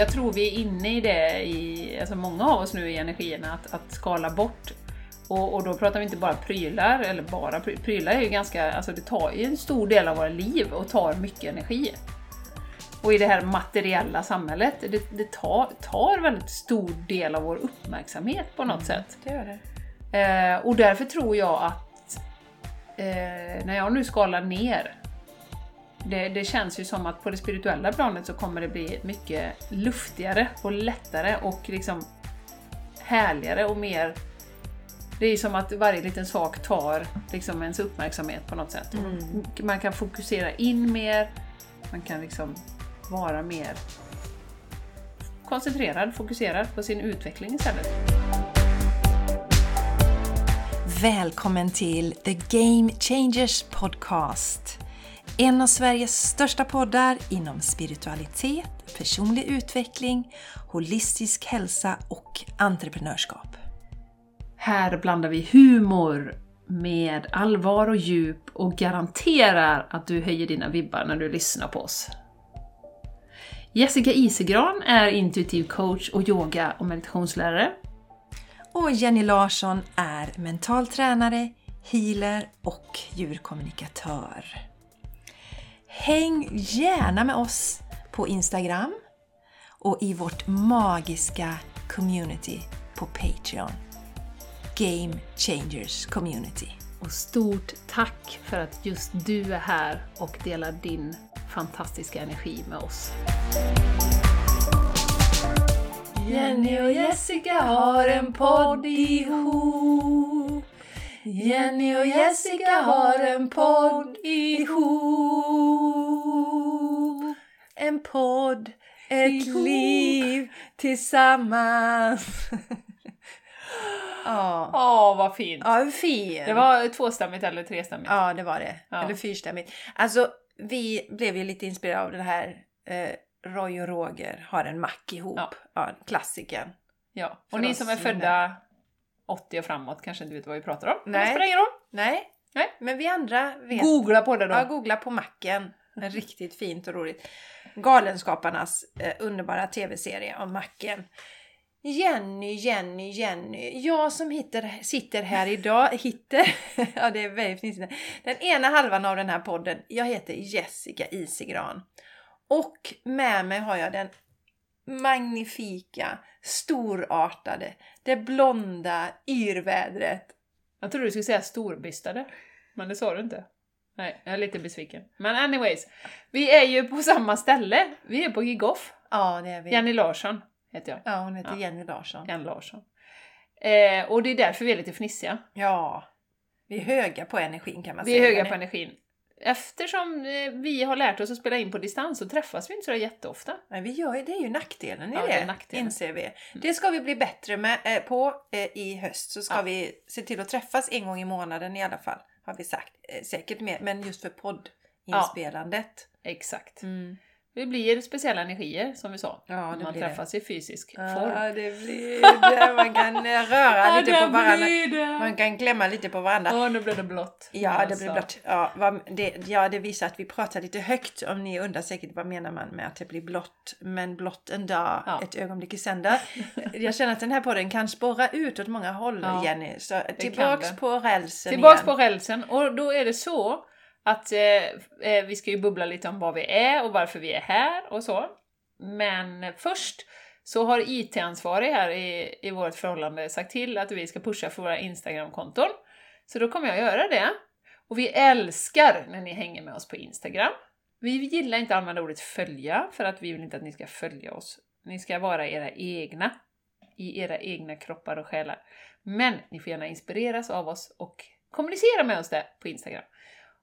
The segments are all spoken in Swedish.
jag tror vi är inne i det, i, alltså många av oss nu i energierna, att, att skala bort. Och, och då pratar vi inte bara prylar, eller bara pry- prylar är ju ganska, alltså det tar ju en stor del av våra liv och tar mycket energi. Och i det här materiella samhället, det, det tar, tar väldigt stor del av vår uppmärksamhet på något sätt. Det gör det. Eh, och därför tror jag att eh, när jag nu skalar ner, det, det känns ju som att på det spirituella planet så kommer det bli mycket luftigare och lättare och liksom härligare och mer det är som att varje liten sak tar liksom ens uppmärksamhet på något sätt. Man kan fokusera in mer, man kan liksom vara mer koncentrerad, fokuserad på sin utveckling istället. Välkommen till The Game Changers Podcast. En av Sveriges största poddar inom spiritualitet, personlig utveckling, holistisk hälsa och entreprenörskap. Här blandar vi humor med allvar och djup och garanterar att du höjer dina vibbar när du lyssnar på oss. Jessica Isegran är intuitiv coach och yoga och meditationslärare. Och Jenny Larsson är mental tränare, healer och djurkommunikatör. Häng gärna med oss på Instagram och i vårt magiska community på Patreon. Game Changers Community. Och stort tack för att just du är här och delar din fantastiska energi med oss. Jenny och Jessica har en podd ihop. Jenny och Jessica har en podd ihop. En podd, ett Ihop. liv tillsammans. Ja, Åh, vad fint! ja fin. Det var tvåstämmigt eller trestämmigt? Ja, det var det. Ja. Eller fyrstämmigt. Alltså, vi blev ju lite inspirerade av det här eh, Roy och Roger har en mack ihop. Ja. Ja, klassikern. Ja. För Och ni oss som är födda 80 och framåt kanske inte vet vad vi pratar om. Men Nej. Det spelar ingen roll. Nej, Nej. men vi andra vet. Googla på det då. Ja, googla på macken. En riktigt fint och roligt. Galenskaparnas eh, underbara tv-serie om macken. Jenny, Jenny, Jenny. Jag som hittar, sitter här idag, hittar, ja det är väldigt fnissigt. Den ena halvan av den här podden, jag heter Jessica Isigran. Och med mig har jag den magnifika, storartade, det blonda yrvädret. Jag trodde du skulle säga storbystade, men det sa du inte. Nej, jag är lite besviken. Men anyways, vi är ju på samma ställe. Vi är på Gigoff. Ja, det är vi. Jenny Larsson heter jag. Ja, hon heter Ja. Jenny Larsson. Jenny Larsson. Eh, och det är därför vi är lite fnissiga. Ja, vi är höga på energin kan man Vi säga. är höga på energin. Eftersom eh, vi har lärt oss att spela in på distans så träffas vi inte så jätteofta. Men vi gör ju, det är ju nackdelen i Ja, det, det nackdelen. inser vi. Det ska vi bli bättre med, eh, på eh, i höst. Så ska Ja. vi se till att träffas en gång i månaden i alla fall. Har vi sagt. Säkert mer, men just för poddinspelandet. Exakt. Mm. Det blir speciella energier som vi sa. Ja, man blir det. träffas i fysisk form. Ja, det blir det. Man kan röra lite på varandra. Man kan klämma lite på varandra. Åh, nu blev det blått. Ja, det Alltså. blir blått. Ja, det, ja, det visar att vi pratar lite högt. Om ni undrar säkert vad menar man med att det blir blått. Men blått en dag, Ja. ett ögonblick i sänder. Jag känner att den här podden kan spåra ut åt många håll, Ja, Jenny. Så tillbaks på rälsen Tillbaks igen. på rälsen och då är det så att eh, eh, vi ska ju bubbla lite om vad vi är och varför vi är här och så. Men först så har IT-ansvarig här i, i vårt förhållande sagt till att vi ska pusha för våra Instagram-konton. Så då kommer jag göra det. Och vi älskar när ni hänger med oss på Instagram. Vi gillar inte att använda ordet följa för att vi vill inte att ni ska följa oss. Ni ska vara era egna, i era egna kroppar och själar. Men ni får gärna inspireras av oss och kommunicera med oss där på Instagram.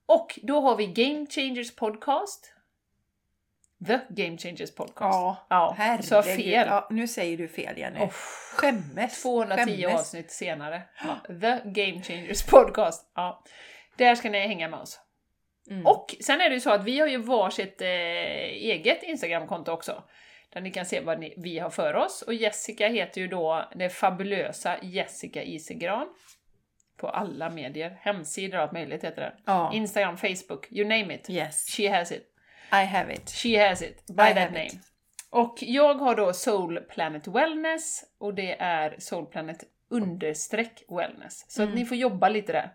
Och då har vi Game Changers Podcast. The Game Changers Podcast. Ja, ja herregud. så fel. Ja, nu säger du fel Jenny. Oh, Skämmes. 210 Skämmes. avsnitt senare. Ja, The Game Changers Podcast. Ja. Där ska ni hänga med oss. Mm. Och sen är det ju så att vi har ju varsitt eh, eget Instagramkonto också. Där ni kan se vad ni, vi har för oss. Och Jessica heter ju då det fabulösa Jessica Isegran. På alla medier. Hemsidor och allt möjligt heter det. Ja. Instagram, Facebook, you name it. Yes, She has it. I have it. She has it. By I that name. it. Och jag har då Soul Planet Wellness och det är Soul Planet understreck wellness. Så Mm. att ni får jobba lite där.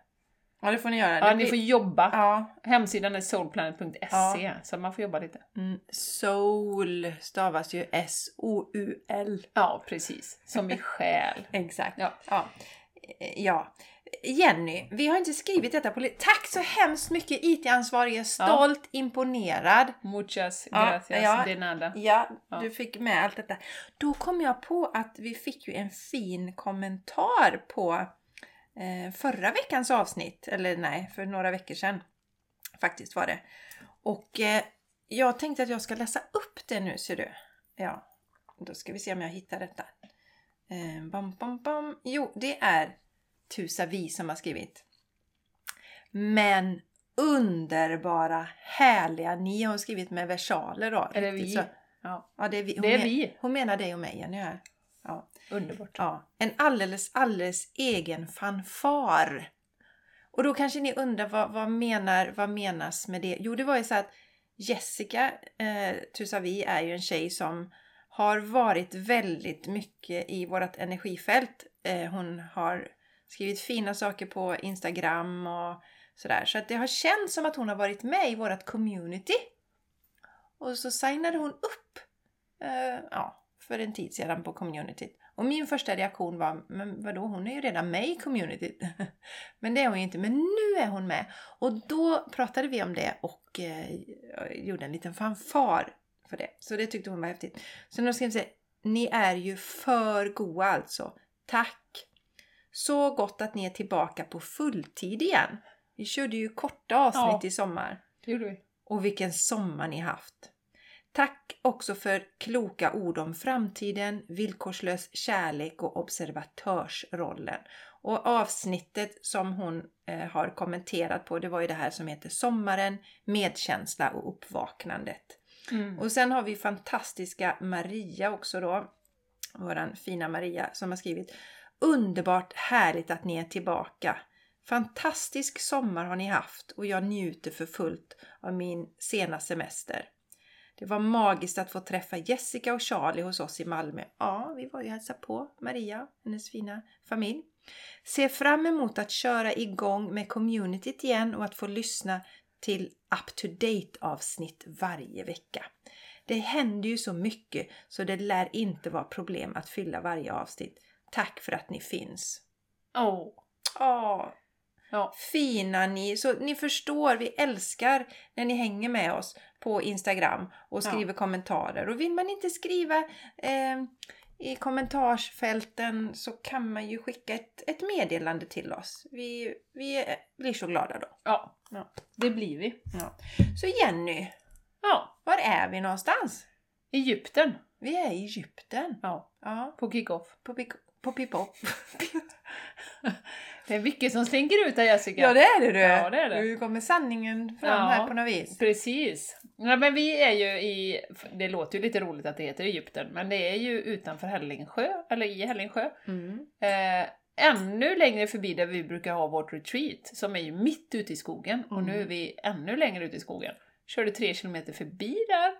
Ja, det får ni göra. Ja, Det ni blir- får jobba. ja. Hemsidan är soulplanet.se, Ja. så man får jobba lite. Mm, soul stavas ju S-O-U-L. Ja, precis. Som i själ. Exakt. Ja. Ja. Ja. Jenny, vi har inte skrivit detta på Tack så hemskt mycket IT-ansvarig, är stolt, imponerad. Muchas Ja, gracias ja. de nada. Ja, Ja. du fick med allt detta. Då kom jag på att vi fick ju en fin kommentar på eh, förra veckans avsnitt. Eller nej, för några veckor sedan. Faktiskt var det. Och eh, jag tänkte att jag ska läsa upp det nu ser du. Ja, då ska vi se om jag hittar detta. Eh, bam, bam, bam. Jo, det är Tusavi som har skrivit. Men underbara, härliga, ni har skrivit med versaler då. Är det vi? så- Ja, Ja, det är vi. Hon, det är men- vi. hon menar dig och mig, Jenny. Här. Ja. Underbart. Ja, en alldeles, alldeles egen fanfar. Och då kanske ni undrar vad, vad, menar, vad menas med det? Jo, det var ju så att Jessica eh, Tusavi är ju en tjej som har varit väldigt mycket i vårt energifält. Eh, hon har skrivit fina saker på Instagram och sådär. Så att det har känts som att hon har varit med i vårt community. Och så signade hon upp eh, ja, för en tid sedan på communityt. Och min första reaktion var, men vadå, hon är ju redan med i communityt. men det är hon ju inte, men nu är hon med. Och då pratade vi om det och eh, gjorde en liten fanfar för det. Så det tyckte hon var häftigt. Så nu ska vi säga, ni är ju för goa alltså. Tack! Så gott att ni är tillbaka på fulltid igen. Vi körde ju korta avsnitt Ja. i sommar. Det gjorde vi. Och vilken sommar ni haft! Tack också för kloka ord om framtiden, villkorslös kärlek och observatörsrollen. Och avsnittet som hon eh, har kommenterat på det var ju det här som heter Sommaren, medkänsla och uppvaknandet. Mm. Och sen har vi fantastiska Maria också då. Våran fina Maria som har skrivit Underbart härligt att ni är tillbaka. Fantastisk sommar har ni haft och jag njuter för fullt av min sena semester. Det var magiskt att få träffa Jessica och Charlie hos oss i Malmö. Ja, vi var ju och hälsade på Maria och hennes fina familj. Ser fram emot att köra igång med communityt igen och att få lyssna till up to date avsnitt varje vecka. Det händer ju så mycket så det lär inte vara problem att fylla varje avsnitt. Tack för att ni finns. Åh. Åh, Ja. fina ni! Så ni förstår, vi älskar när ni hänger med oss på Instagram och skriver kommentarer. Och vill man inte skriva eh, i kommentarsfälten så kan man ju skicka ett, ett meddelande till oss. Vi, vi blir så glada då. ja, Ja. det blir vi. Så Jenny, Ja, var är vi någonstans? Egypten. Vi är i Egypten. Ja, Ja, på kick-off. på, Pick- på Pipop. Det är mycket som slinker ut där Jessica. Ja, det är det du! Ja, det är det. Nu kommer sanningen fram Ja. här på något vis. Precis. Ja, men vi är ju i, det låter ju lite roligt att det heter Egypten, men det är ju utanför Hällingsjö, eller i Hällingsjö. Mm. Eh, ännu längre förbi där vi brukar ha vårt retreat, som är ju mitt ute i skogen. Och Mm. nu är vi ännu längre ute i skogen. Körde tre kilometer förbi där.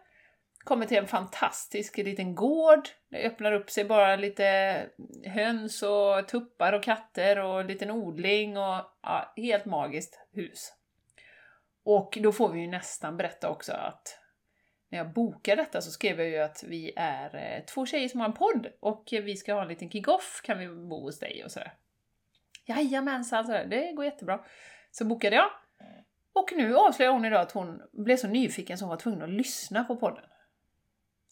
Kommer till en fantastisk liten gård. Det öppnar upp sig bara lite höns och tuppar och katter och en liten odling och ja, helt magiskt hus. Och då får vi ju nästan berätta också att när jag bokade detta så skrev jag ju att vi är eh, två tjejer som har en podd och vi ska ha en liten kick-off, kan vi bo hos dig och sådär. Jajamensan, sådär. det går jättebra. Så bokade jag. Och nu avslöjar hon idag att hon blev så nyfiken så hon var tvungen att lyssna på podden.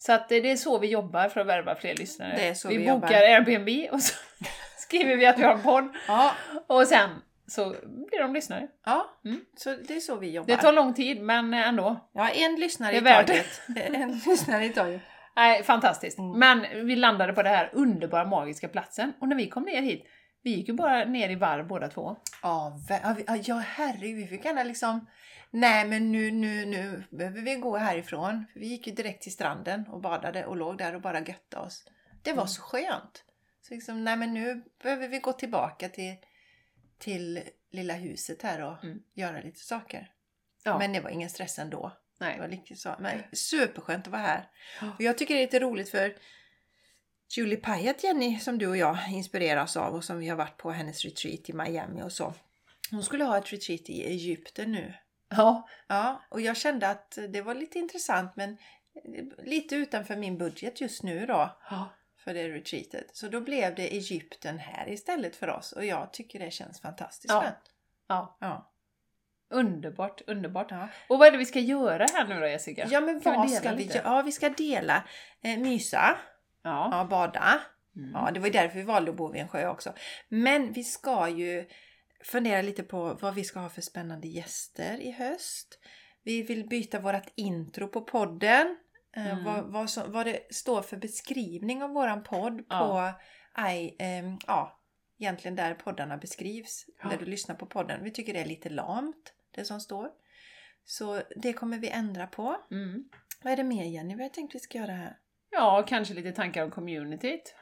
Så att det är så vi jobbar för att värva fler lyssnare. Det är så vi, vi bokar jobbar. Airbnb och så skriver vi att vi har en podd Ja, och sen så blir de lyssnare. ja. Mm. så det är så vi jobbar. Det tar lång tid men ändå. Ja, en lyssnare i taget. En lyssnare i taget. Nej, fantastiskt. Mm. Men vi landade på den här underbara magiska platsen och när vi kom ner hit, vi gick ju bara ner i varv båda två. Ja, ja, herregud. Vi fick gärna liksom... Nej, men nu, nu, nu behöver vi gå härifrån. Vi gick ju direkt till stranden och badade och låg där och bara götte oss. Det var Mm. så skönt. Så liksom, nej men nu behöver vi gå tillbaka till, till lilla huset här och Mm. göra lite saker. Ja. Men det var ingen stress ändå. Nej. Det var så. Men superskönt att vara här. Och jag tycker det är lite roligt för Julie Pyatt, Jenny, som du och jag inspireras av och som vi har varit på hennes retreat i Miami och så. Hon skulle ha ett retreat i Egypten nu. Ja, Ja, och jag kände att det var lite intressant men lite utanför min budget just nu då ja. för det retreatet. Så då blev det Egypten här istället för oss och jag tycker det känns fantastiskt Ja. skönt. ja. Ja. Underbart, underbart. Ja. Och vad är det vi ska göra här nu då Jessica? ja, men Kan vad ska vi göra? Ja, vi ska dela. Eh, mysa, Ja. ja, bada. Mm. Ja, det var ju därför vi valde att bo vid en sjö också. Men vi ska ju fundera lite på vad vi ska ha för spännande gäster i höst. Vi vill byta vårt intro på podden. Eh, Mm. Vad, vad, som, vad det står för beskrivning av våran podd Ja. på i, ehm, ja, egentligen där poddarna beskrivs. Ja. Där du lyssnar på podden. Vi tycker det är lite lamt, det som står. Så det kommer vi ändra på. Mm. Vad är det mer Jenny? Vad har jag tänkt vi ska göra här? Ja, kanske lite tankar om communityt.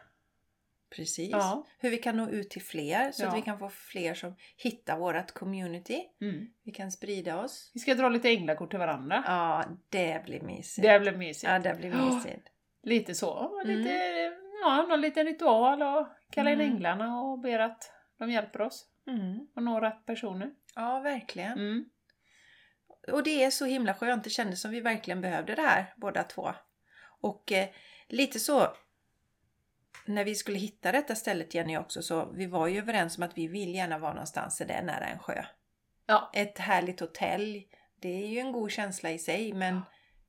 Precis. Ja. Hur vi kan nå ut till fler så Ja. att vi kan få fler som hittar vårt community. Mm. Vi kan sprida oss. Vi ska dra lite änglakort till varandra. Ja, det blir mysigt. Det blir mysigt. Ja, det blir mysigt. Lite så. Mm. Lite, ja, någon liten ritual och kalla in Mm. änglarna och ber att de hjälper oss Mm. och nå rätt personer. Ja, verkligen. Mm. Och det är så himla skönt. Det kändes som vi verkligen behövde det här, båda två. Och eh, lite så när vi skulle hitta detta stället Jenny också så vi var ju överens om att vi vill gärna vara någonstans där det är nära en sjö. Ja. Ett härligt hotell, det är ju en god känsla i sig men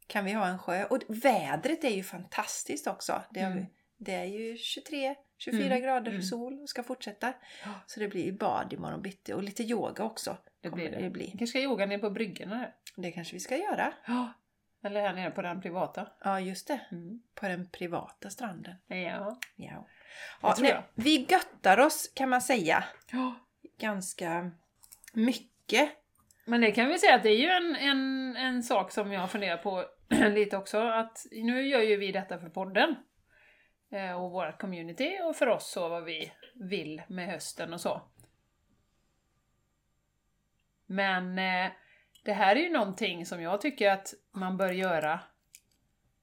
kan vi ha en sjö? Och vädret är ju fantastiskt också. Det, vi, Mm. det är ju 23, 24 Mm, grader mm. sol och ska fortsätta. Ja. Så det blir bad imorgon bitti och lite yoga också. Det blir det. det Vi bli. kanske ska yoga ner på bryggorna. Det kanske vi ska göra. Ja. Eller här nere på den privata. Ja, just det. Mm. På den privata stranden. Ja. Ja. Ja, tror nej, jag. vi göttar oss kan man säga ja. ganska mycket. Men det kan vi säga att det är ju en, en, en sak som jag funderar på lite också. Att nu gör ju vi detta för podden. eh, Och vårt community och för oss så vad vi vill med hösten och så. Men eh, det här är ju någonting som jag tycker att man bör göra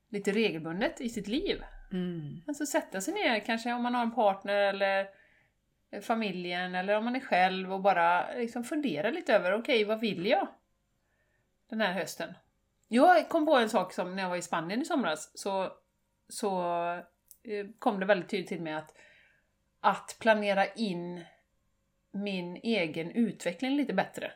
lite regelbundet i sitt liv. Mm. Alltså sätta sig ner, kanske om man har en partner eller familjen eller om man är själv och bara liksom fundera lite över, okej vad vill jag den här hösten? Jag kom på en sak som när jag var i Spanien i somras så, så eh, kom det väldigt tydligt till mig att, att planera in min egen utveckling lite bättre.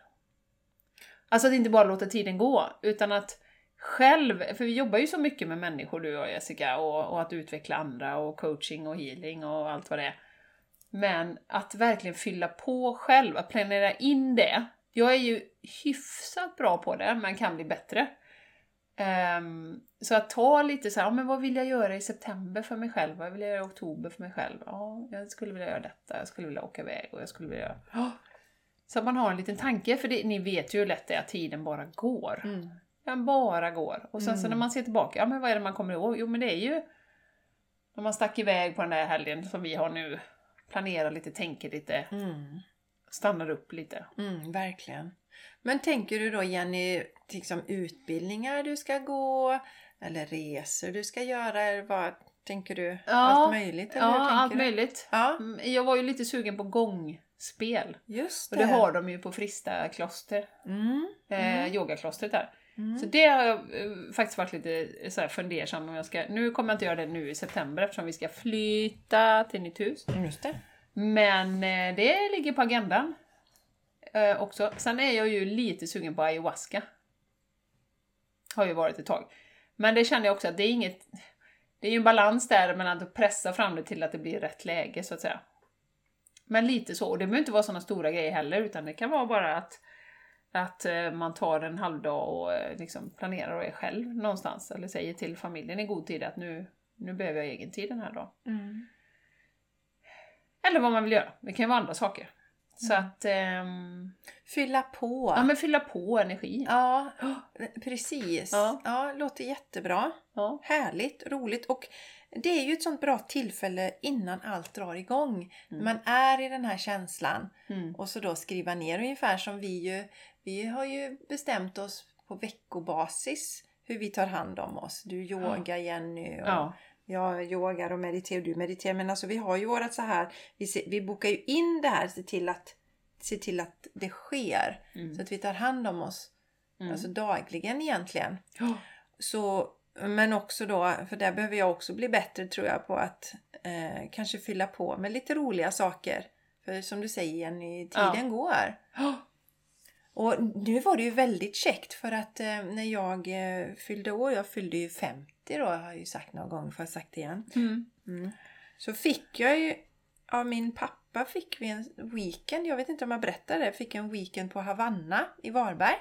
Alltså att inte bara låta tiden gå, utan att själv, för vi jobbar ju så mycket med människor du och Jessica och, och att utveckla andra och coaching och healing och allt vad det är. Men att verkligen fylla på själv, att planera in det. Jag är ju hyfsat bra på det, men kan bli bättre. Um, så att ta lite så här, ja, men vad vill jag göra i september för mig själv? Vad vill jag göra i oktober för mig själv? Ja, jag skulle vilja göra detta, jag skulle vilja åka iväg och jag skulle vilja göra... Så att man har en liten tanke, för det, ni vet ju hur lätt det är att tiden bara går. Mm. Den bara går. Och sen så Mm. när man ser tillbaka, ja men vad är det man kommer ihåg? Jo men det är ju när man stack iväg på den där helgen som vi har nu. Planerar lite, tänker lite, Mm. stannar upp lite. Mm, verkligen. Men tänker du då Jenny, liksom utbildningar du ska gå eller resor du ska göra? Eller vad tänker du? Ja, allt möjligt? Eller Ja, allt du? möjligt. Ja, Mm, Jag var ju lite sugen på gångspel. just Och det. det har de ju på Frista kloster, Mm. eh, Mm. yogaklostret där. Mm. Så det har jag eh, faktiskt varit lite så här fundersam om jag ska... Nu kommer jag inte göra det nu i september eftersom vi ska flytta till nytt hus. Just det. Men eh, det ligger på agendan eh, också. Sen är jag ju lite sugen på ayahuasca. Har ju varit ett tag. Men det känner jag också att det är inget... Det är ju en balans där mellan att pressa fram det till att det blir rätt läge så att säga. Men lite så. Och det behöver inte vara sådana stora grejer heller utan det kan vara bara att, att eh, man tar en halvdag och eh, liksom planerar och är själv någonstans. Eller säger till familjen i god tid att nu, nu behöver jag egen tid den här dagen. Mm. Eller vad man vill göra. Det kan ju vara andra saker. Så att... ehm, Fylla på. ja men fylla på energi. Ja, precis. Ja. Ja. låter jättebra. Ja. Härligt, roligt och det är ju ett sånt bra tillfälle innan allt drar igång. Mm. Man är i den här känslan Mm. och så då skriva ner ungefär som vi ju, vi har ju bestämt oss på veckobasis hur vi tar hand om oss. Du yogar Jenny och Ja. jag yogar och mediterar och du mediterar. Men alltså vi har ju vårat så här, vi, se- vi bokar ju in det här, se till att, se till att det sker. Mm. Så att vi tar hand om oss Mm. alltså dagligen egentligen. Ja. Så, men också då, för där behöver jag också bli bättre tror jag på att eh, kanske fylla på med lite roliga saker. För som du säger Jenny, tiden går. Ja. Och nu var det ju väldigt käckt för att eh, när jag eh, fyllde år, jag fyllde ju 50 då, har jag ju sagt några gånger, får jag sagt det igen. Mm. Mm. Så fick jag ju, av min pappa fick vi en weekend, jag vet inte om jag berättade det, fick en weekend på Havanna i Varberg.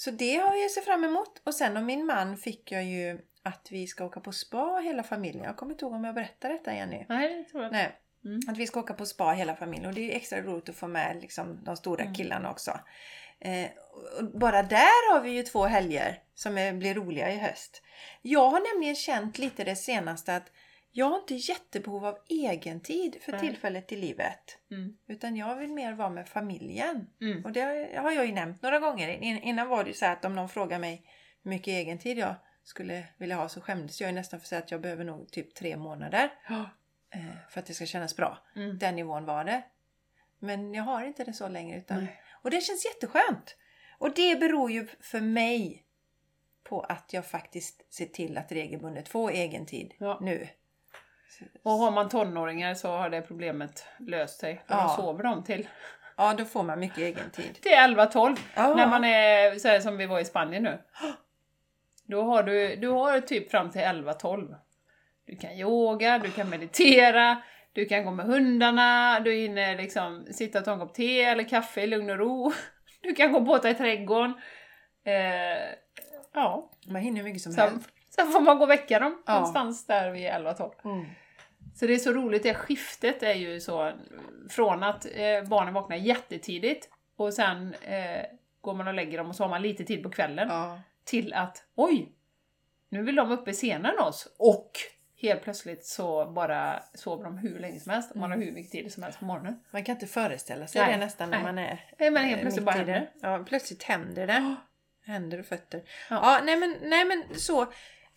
Så det har jag sett fram emot. Och sen av min man fick jag ju att vi ska åka på spa hela familjen. Jag kommer inte ihåg om jag berättade detta Jenny. Nej, det tror jag. Nej. Mm. Att vi ska åka på spa hela familjen och det är extra roligt att få med liksom, de stora Mm. killarna också. Eh, bara där har vi ju två helger som är, blir roliga i höst. Jag har nämligen känt lite det senaste att jag har inte jättebehov av egen tid för Nej. tillfället i livet. Mm. Utan jag vill mer vara med familjen. Mm. Och det har jag ju nämnt några gånger. In- Innan var det ju så att om någon frågar mig hur mycket egen tid jag skulle vilja ha så skämdes jag nästan för att säga att jag behöver nog typ tre månader eh, för att det ska kännas bra. Mm. Den nivån var det. Men jag har inte det så längre. Utan, Nej. och det känns jätteskönt. Och det beror ju för mig på att jag faktiskt ser till att regelbundet få egen tid Ja. nu. Och har man tonåringar så har det problemet löst sig. För Ja. då sover de till, Ja, då får man mycket egen tid. till 11-12. Ja. När man är så här som vi var i Spanien nu. Då har du, du har typ fram till 11-12. Du kan yoga, du kan meditera, du kan gå med hundarna, du hinner liksom sitta och ta en kopp te eller kaffe i lugn och ro. Du kan gå och båta i trädgården. Eh, ja, Man hinner mycket som helst. Sen får man gå och väcka dem Ja. någonstans där vid 11-12. Mm. Så det är så roligt, det skiftet är ju så från att eh, barnen vaknar jättetidigt och sen eh, går man och lägger dem och så har man lite tid på kvällen Ja. till att oj, nu vill de uppe senare än oss och helt plötsligt så bara sover de hur länge som helst man har hur mycket tid som helst på morgonen. Man kan inte föreställa sig Nej. det nästan när Nej. man är Nej, men helt eh, plötsligt mitt bara i det. händer Ja, plötsligt händer det. Händer och fötter. Ja, Ja. nej, men, nej men så.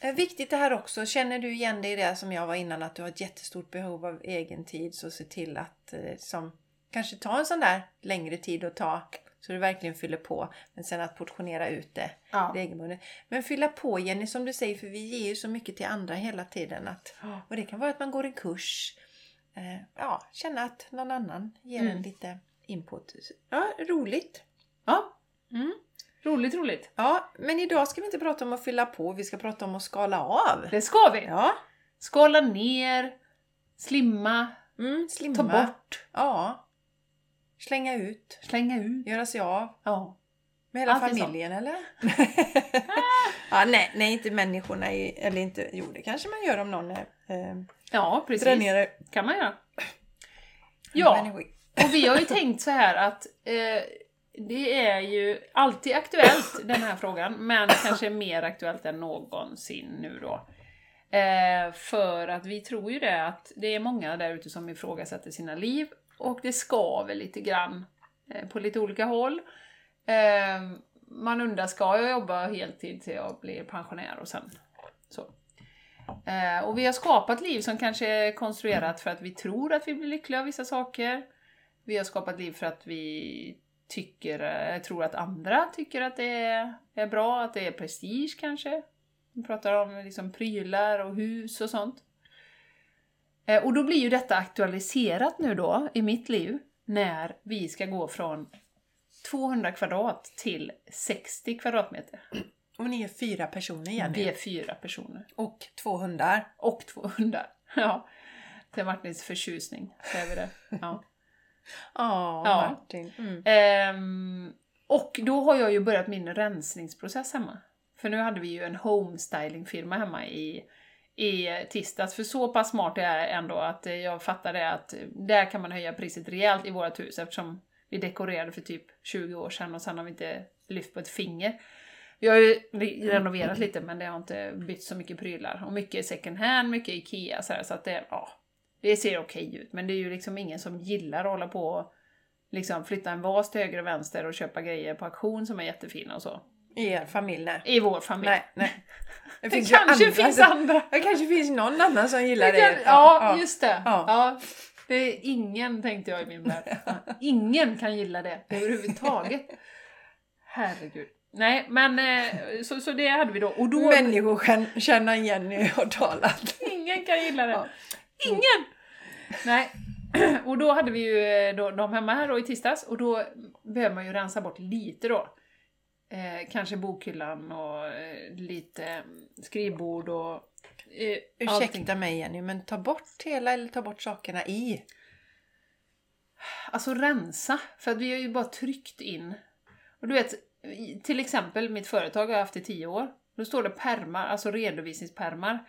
Eh, Viktigt det här också. Känner du igen dig i det som jag var innan att du har ett jättestort behov av egen tid så se till att eh, som kanske ta en sån där längre tid att ta så du verkligen fyller på. Men sen att portionera ut det Ja. regelbundet. Men fylla på Jenny som du säger för vi ger ju så mycket till andra hela tiden. Att, och det kan vara att man går en kurs. Eh, ja, känna att någon annan ger Mm. en lite input. Ja, roligt. ja. Mm. Roligt, roligt. Ja, men idag ska vi inte prata om att fylla på, vi ska prata om att skala av. Det ska vi! Ja, Skala ner, slimma, mm, slimma. ta bort, Ja. Slänga ut. slänga ut. Göra sig av. Ja. Med hela Allt är familjen eller? ja, nej, nej, inte människorna. I, eller inte, jo det kanske man gör om någon är eh, Ja, precis. dränare. kan man göra. Ja, och vi har ju tänkt så här att eh, det är ju alltid aktuellt den här frågan, men kanske mer aktuellt än någonsin nu då. Eh, för att vi tror ju det att det är många där ute som ifrågasätter sina liv och det skaver lite grann eh, på lite olika håll. Eh, man undrar, ska jag jobba heltid till jag blir pensionär och sen så. Eh, och vi har skapat liv som kanske är konstruerat för att vi tror att vi blir lyckliga av vissa saker. Vi har skapat liv för att vi tycker, eh, tror att andra tycker att det är, är bra, att det är prestige kanske. Vi pratar om liksom prylar och hus och sånt. Eh, och då blir ju detta aktualiserat nu då i mitt liv när vi ska gå från 200 kvadrat till 60 kvadratmeter. Och ni är fyra personer Jenny. Vi är fyra personer. Och två hundar. Och två hundar. Ja. Till Martins förtjusning säger vi det. Ja. Åh, Ja. Martin. Mm. Ehm, och då har jag ju börjat min rensningsprocess hemma. För nu hade vi ju en homestylingfirma hemma i, i tisdags. För så pass smart är jag ändå att jag fattade att där kan man höja priset rejält i vårt hus eftersom vi dekorerade för typ 20 år sedan och sen har vi inte lyft på ett finger. Vi har ju re- renoverat lite men det har inte bytt så mycket prylar. Och mycket second hand, mycket IKEA så, här, så att det, ja, det ser okej ut. Men det är ju liksom ingen som gillar att hålla på och liksom flytta en vas till höger och vänster och köpa grejer på auktion som är jättefina och så. I er familj? Nej. I vår familj. Nej, nej. Det, finns ju kanske andra finns andra. Det kanske finns någon annan som gillar Det det. kan, ja, just det. Ja. Ja. Det är ingen, tänkte jag i min värld. Ingen kan gilla det överhuvudtaget. Herregud. Nej, men eh, så, så det hade vi då. Och då... Människokänna Jenny har talat. Ingen kan gilla det. Ja. Ingen! Nej. Och då hade vi ju eh, då, de hemma här då i tisdags och då behöver man ju rensa bort lite då. Eh, kanske bokhyllan och eh, lite skrivbord och eh, allting. Ursäkta mig Jenny, men ta bort hela eller ta bort sakerna i. Alltså rensa, för att vi har ju bara tryckt in. Och du vet, till exempel mitt företag har jag haft i tio år. Då står det permar, alltså redovisningspermar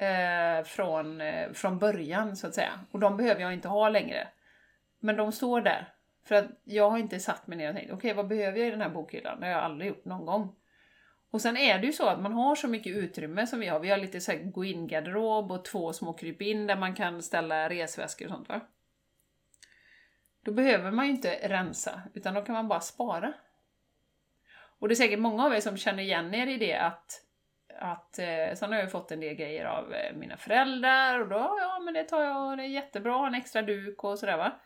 eh, från, eh, från början så att säga. Och de behöver jag inte ha längre. Men de står där. För att jag har inte satt mig ner och tänkt, okej vad behöver jag i den här bokhyllan? Det har jag aldrig gjort någon gång. Och sen är det ju så att man har så mycket utrymme som vi har. Vi har lite så här gå-in-garderob och två små krypin där man kan ställa resväskor och sånt va. Då behöver man ju inte rensa, utan då kan man bara spara. Och det är säkert många av er som känner igen er i det att, att eh, sen har jag fått en del grejer av eh, mina föräldrar och då, ja men det tar jag, det är jättebra, en extra duk och sådär va.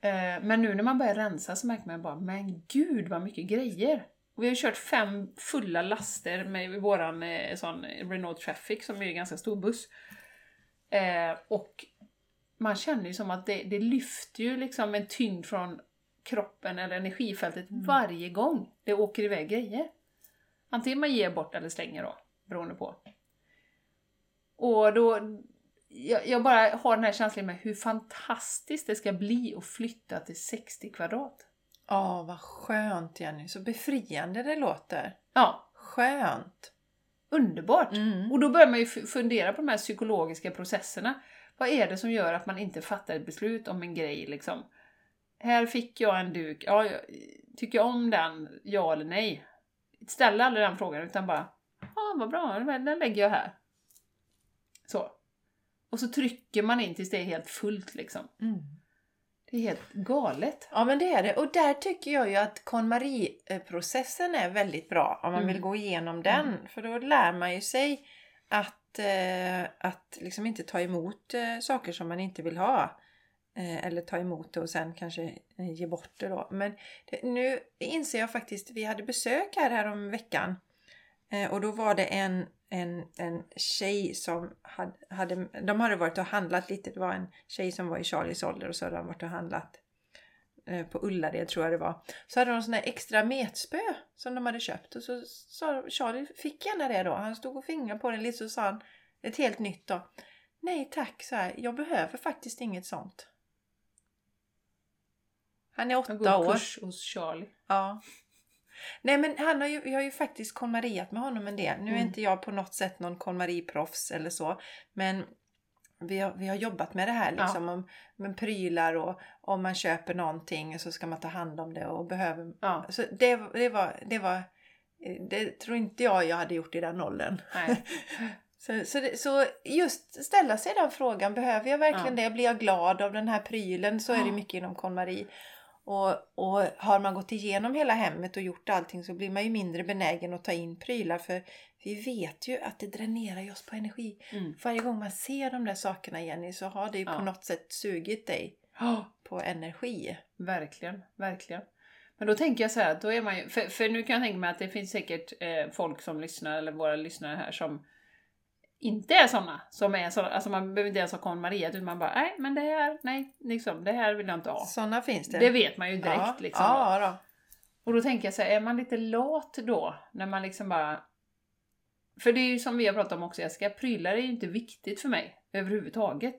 Eh, men nu när man börjar rensa så märker man bara, men gud vad mycket grejer! Och vi har kört fem fulla laster med våran eh, sån Renault Traffic som är en ganska stor buss. Eh, och man känner ju som att det, det lyfter ju liksom en tyngd från kroppen eller energifältet varje gång det åker iväg grejer. Antingen man ger bort eller slänger då, beroende på. Och då, jag, jag bara har den här känslan med hur fantastiskt det ska bli att flytta till 60 kvadrat. Ja, vad skönt Jenny. Så befriande det låter. Ja, Skönt. underbart! Mm. Och då börjar man ju fundera på de här psykologiska processerna. Vad är det som gör att man inte fattar ett beslut om en grej liksom? Här fick jag en duk, ja, tycker jag om den? Ja eller nej? Ställ aldrig den frågan utan bara, ja vad bra, den lägger jag här. Så. Och så trycker man in tills det är helt fullt liksom. Mm. Det är helt galet. Ja men det är det. Och där tycker jag ju att KonMari-processen är väldigt bra om man Mm. vill gå igenom den. För då lär man ju sig att, eh, att liksom inte ta emot eh, saker som man inte vill ha. Eh, eller ta emot det och sen kanske eh, ge bort det då. Men det, nu inser jag faktiskt, vi hade besök här, här om veckan. Eh, och då var det en, en, en tjej som hade, hade, de hade varit och handlat lite. Det var en tjej som var i Charlies ålder och så hade de varit och handlat på Ullared tror jag det var. Så hade de sån här extra metspö som de hade köpt. Och så sa Charlie, fick gärna det då. Han stod och fingrade på den lite så sa han ett helt nytt då. Nej tack, så här, jag behöver faktiskt inget sånt. Han är åtta går år. kurs hos Charlie. Ja. Nej men han har ju, jag har ju faktiskt konmariat med honom en del. Nu är Mm. inte jag på något sätt någon konmariproffs eller så. Men vi har, vi har jobbat med det här liksom. Om, med prylar och om man köper någonting så ska man ta hand om det och behöver. Ja, Så det, det var, det var det tror inte jag jag hade gjort i den åldern. Så, så, det, så just ställa sig den frågan, behöver jag verkligen det? Blir jag glad av den här prylen? Så är det Ja. mycket inom KonMari. Och, och har man gått igenom hela hemmet och gjort allting så blir man ju mindre benägen att ta in prylar för vi vet ju att det dränerar ju oss på energi. Mm. Varje gång man ser de där sakerna Jenny så har det ju på Ja. något sätt sugit dig Ja, på energi. Verkligen, verkligen. Men då tänker jag så här, då är man ju, för, för nu kan jag tänka mig att det finns säkert eh, folk som lyssnar, eller våra lyssnare här, som inte är sådana. Som är så, alltså man behöver inte ens ha konmariat, utan man bara, nej men det här, nej, liksom, det här vill jag inte ha. Sådana finns det. Det vet man ju direkt ja. liksom. Ja, då. Och då tänker jag så här, är man lite lat då? När man liksom bara... För det är ju som vi har pratat om också Jessica, prylar är ju inte viktigt för mig överhuvudtaget.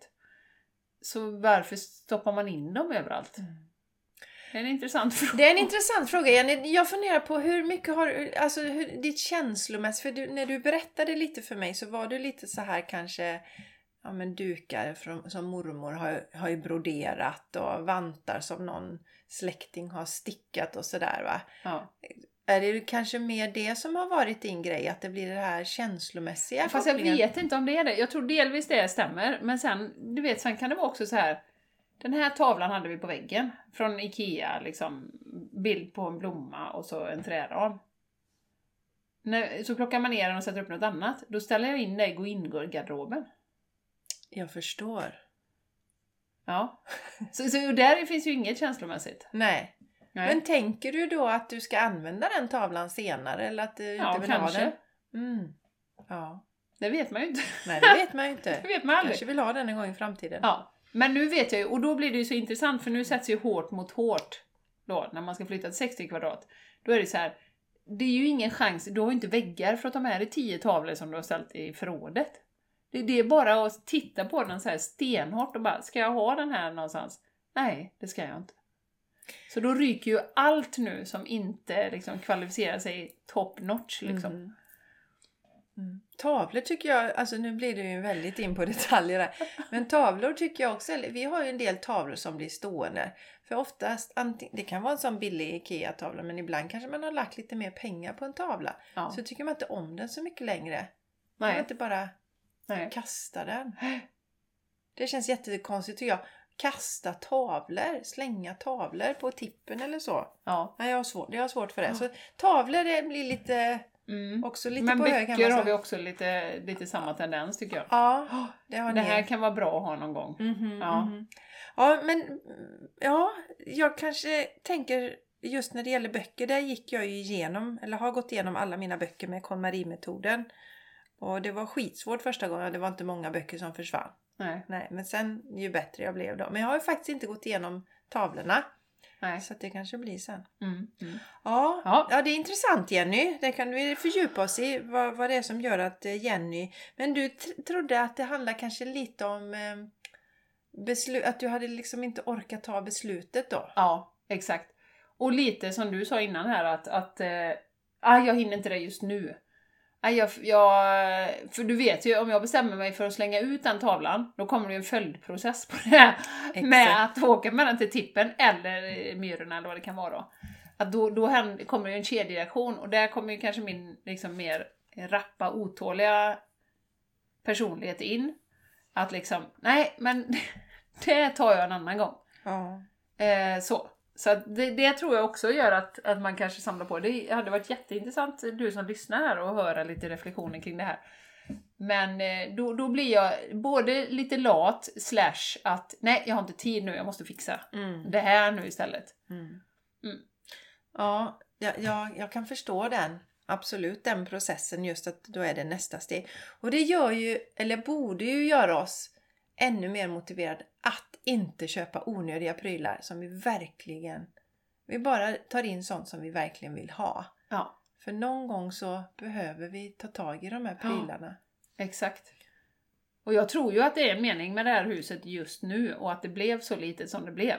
Så varför stoppar man in dem överallt? Mm. Det är en intressant fråga. Det är en intressant fråga Jenny. Jag funderar på hur mycket har alltså hur, ditt känslomässigt, för du, när du berättade lite för mig så var du lite så här kanske, ja men dukar från, som mormor har, har ju broderat och vantar som någon släkting har stickat och sådär va. Ja. Är det kanske mer det som har varit din grej? Att det blir det här känslomässiga Fast jag vet inte om det är det. Jag tror delvis det stämmer. Men sen, du vet, sen kan det vara också så här. Den här tavlan hade vi på väggen. Från Ikea, liksom. Bild på en blomma och så en träram. när, så plockar man ner den och sätter upp något annat. Då ställer jag in det i gå in-garderoben. Jag förstår. Ja. Så, så där finns ju inget känslomässigt. Nej. Nej. Men tänker du då att du ska använda den tavlan senare eller att du ja, inte vill ha kanske. den? Mm. Ja. Det vet man ju inte. Nej, det vet man ju inte. Det vet man aldrig. Kanske vill ha den en gång i framtiden. Ja. Men nu vet jag ju, och då blir det ju så intressant för nu sätts ju hårt mot hårt då, när man ska flytta till 60 kvadrat. Då är det så här, det är ju ingen chans, du har ju inte väggar för att ta med dig 10 tavlor som du har ställt i förrådet. Det, det är bara att titta på den så här stenhårt och bara, ska jag ha den här någonstans? Nej, det ska jag inte. Så då ryker ju allt nu som inte liksom kvalificerar sig top notch liksom. Mm. Mm. Tavlor tycker jag, alltså nu blir det ju väldigt in på detaljer här. Men tavlor tycker jag också, vi har ju en del tavlor som blir stående. För oftast, det kan vara en sån billig IKEA-tavla men ibland kanske man har lagt lite mer pengar på en tavla. Ja. Så tycker man inte om den så mycket längre. Man Nej, inte bara nej. kasta den. Det känns jättekonstigt tycker jag. Kasta tavlor, slänga tavlor på tippen eller så. Ja. Nej, jag har svårt, jag har svårt för det. Ja. Så tavlor det blir lite, Mm. också lite Men på hög böcker man har vi också lite, lite samma tendens tycker jag. Ja, det har Det ni. här kan vara bra att ha någon gång. Mhm, Ja. mhm. Ja, men mm, ja, jag kanske tänker just när det gäller böcker, där gick jag ju igenom, eller har gått igenom alla mina böcker med KonMari-metoden. Och det var skitsvårt första gången, det var inte många böcker som försvann. Nej, Nej, men sen ju bättre jag blev då. Men jag har ju faktiskt inte gått igenom tavlorna. Nej. Så att det kanske blir sen. Mm. Mm. Ja, Ja. ja. det är intressant Jenny. Det kan vi fördjupa oss i. Vad, vad det är som gör att eh, Jenny... Men du tr- trodde att det handlar kanske lite om eh, beslut, att du hade liksom inte orkat ta beslutet då? Ja, exakt. Och lite som du sa innan här att, att eh, ah, jag hinner inte det just nu. Jag, jag, för du vet ju, om jag bestämmer mig för att slänga ut den tavlan, då kommer det ju en följdprocess på det här. Med att åka med den till tippen eller Myrorna eller vad det kan vara då. Att då, då händer, kommer ju en kedjereaktion och där kommer ju kanske min liksom mer rappa, otåliga personlighet in. Att liksom, nej men det tar jag en annan gång. Ja. Eh, så. Så att det, det tror jag också gör att, att man kanske samlar på. Det hade varit jätteintressant, du som lyssnar här, och höra lite reflektioner kring det här. Men eh, då, då blir jag både lite lat, slash att nej, jag har inte tid nu, jag måste fixa Mm. det här nu istället. Mm. Mm. Ja, jag, jag, jag kan förstå den. Absolut den processen just att då är det nästa steg. Och det gör ju, eller borde ju göra oss ännu mer motiverade att inte köpa onödiga prylar som vi verkligen... Vi bara tar in sånt som vi verkligen vill ha. Ja, För någon gång så behöver vi ta tag i de här Ja. prylarna. exakt. Och jag tror ju att det är en mening med det här huset just nu och att det blev så litet som det blev.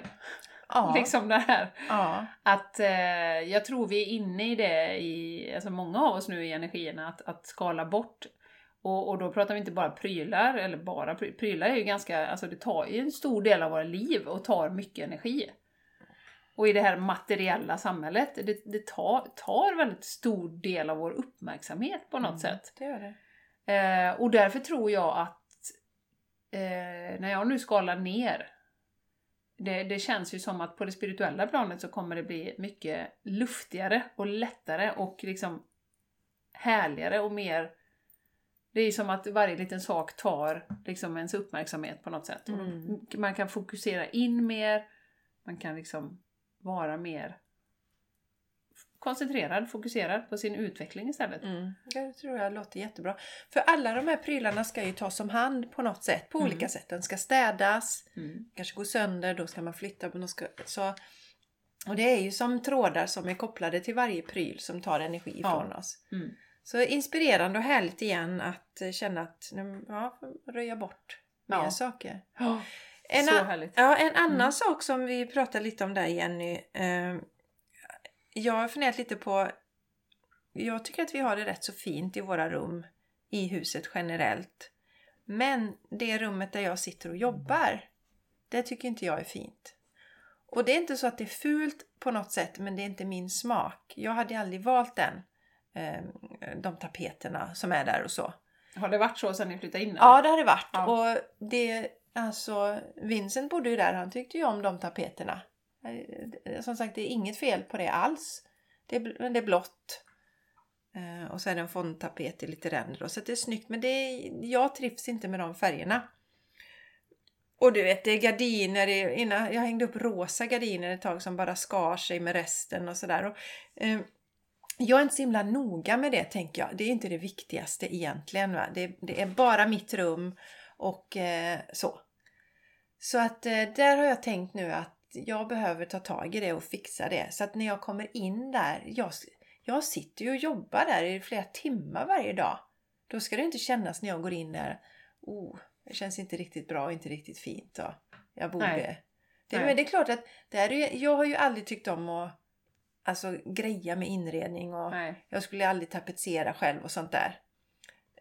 Ja. Liksom det här. ja. Att eh, jag tror vi är inne i det, i, alltså många av oss nu i energierna, att, att skala bort. Och, och då pratar vi inte bara prylar, eller bara pry- prylar är ju ganska, alltså det tar ju en stor del av våra liv och tar mycket energi. Och i det här materiella samhället, det, det tar, tar väldigt stor del av vår uppmärksamhet på något Mm, sätt. Det gör det. Eh, och därför tror jag att eh, när jag nu skalar ner, det, det känns ju som att på det spirituella planet så kommer det bli mycket luftigare och lättare och liksom härligare och mer det är som att varje liten sak tar liksom ens uppmärksamhet på något sätt. Mm. Man kan fokusera in mer, man kan liksom vara mer koncentrerad, fokuserad på sin utveckling istället. Mm. Det tror jag låter jättebra. För alla de här prylarna ska ju tas om hand på något sätt, på Mm. olika sätt. Den ska städas, Mm. kanske gå sönder, då ska man flytta på något ska, så Och det är ju som trådar som är kopplade till varje pryl som tar energi Ja. från oss. Mm. Så inspirerande och härligt igen att eh, känna att ja, röja bort Ja. mer saker. Oh, En, så härligt. ja, en annan Mm. sak som vi pratade lite om där Jenny. Eh, jag har funderat lite på Jag tycker att vi har det rätt så fint i våra rum i huset generellt. Men det rummet där jag sitter och jobbar, det tycker inte jag är fint. Och det är inte så att det är fult på något sätt, men det är inte min smak. Jag hade aldrig valt den. Eh, De tapeterna som är där och så. Har det varit så sedan ni flyttade in? eller? Ja, det har det varit. Ja. Och det, alltså, Vincent bodde ju där, han tyckte ju om de tapeterna. Eh, Som sagt, det är inget fel på det alls. Det är, det är blått. Eh, och så är det en fondtapet i lite ränder. och Så det är snyggt. Men det är, jag trivs inte med de färgerna. Och du vet, det är gardiner. Innan, jag hängde upp rosa gardiner ett tag som bara skar sig med resten och sådär. Eh, jag är inte så himla noga med det tänker jag. Det är inte det viktigaste egentligen. Va? Det, det är bara mitt rum och eh, så. Så att eh, där har jag tänkt nu att jag behöver ta tag i det och fixa det. Så att när jag kommer in där, jag, jag sitter ju och jobbar där i flera timmar varje dag. Då ska det inte kännas när jag går in där, oh, det känns inte riktigt bra och inte riktigt fint. Och jag borde... Nej. Det, Men det är klart att det är, jag har ju aldrig tyckt om att alltså, greja med inredning och Nej. jag skulle aldrig tapetsera själv och sånt där.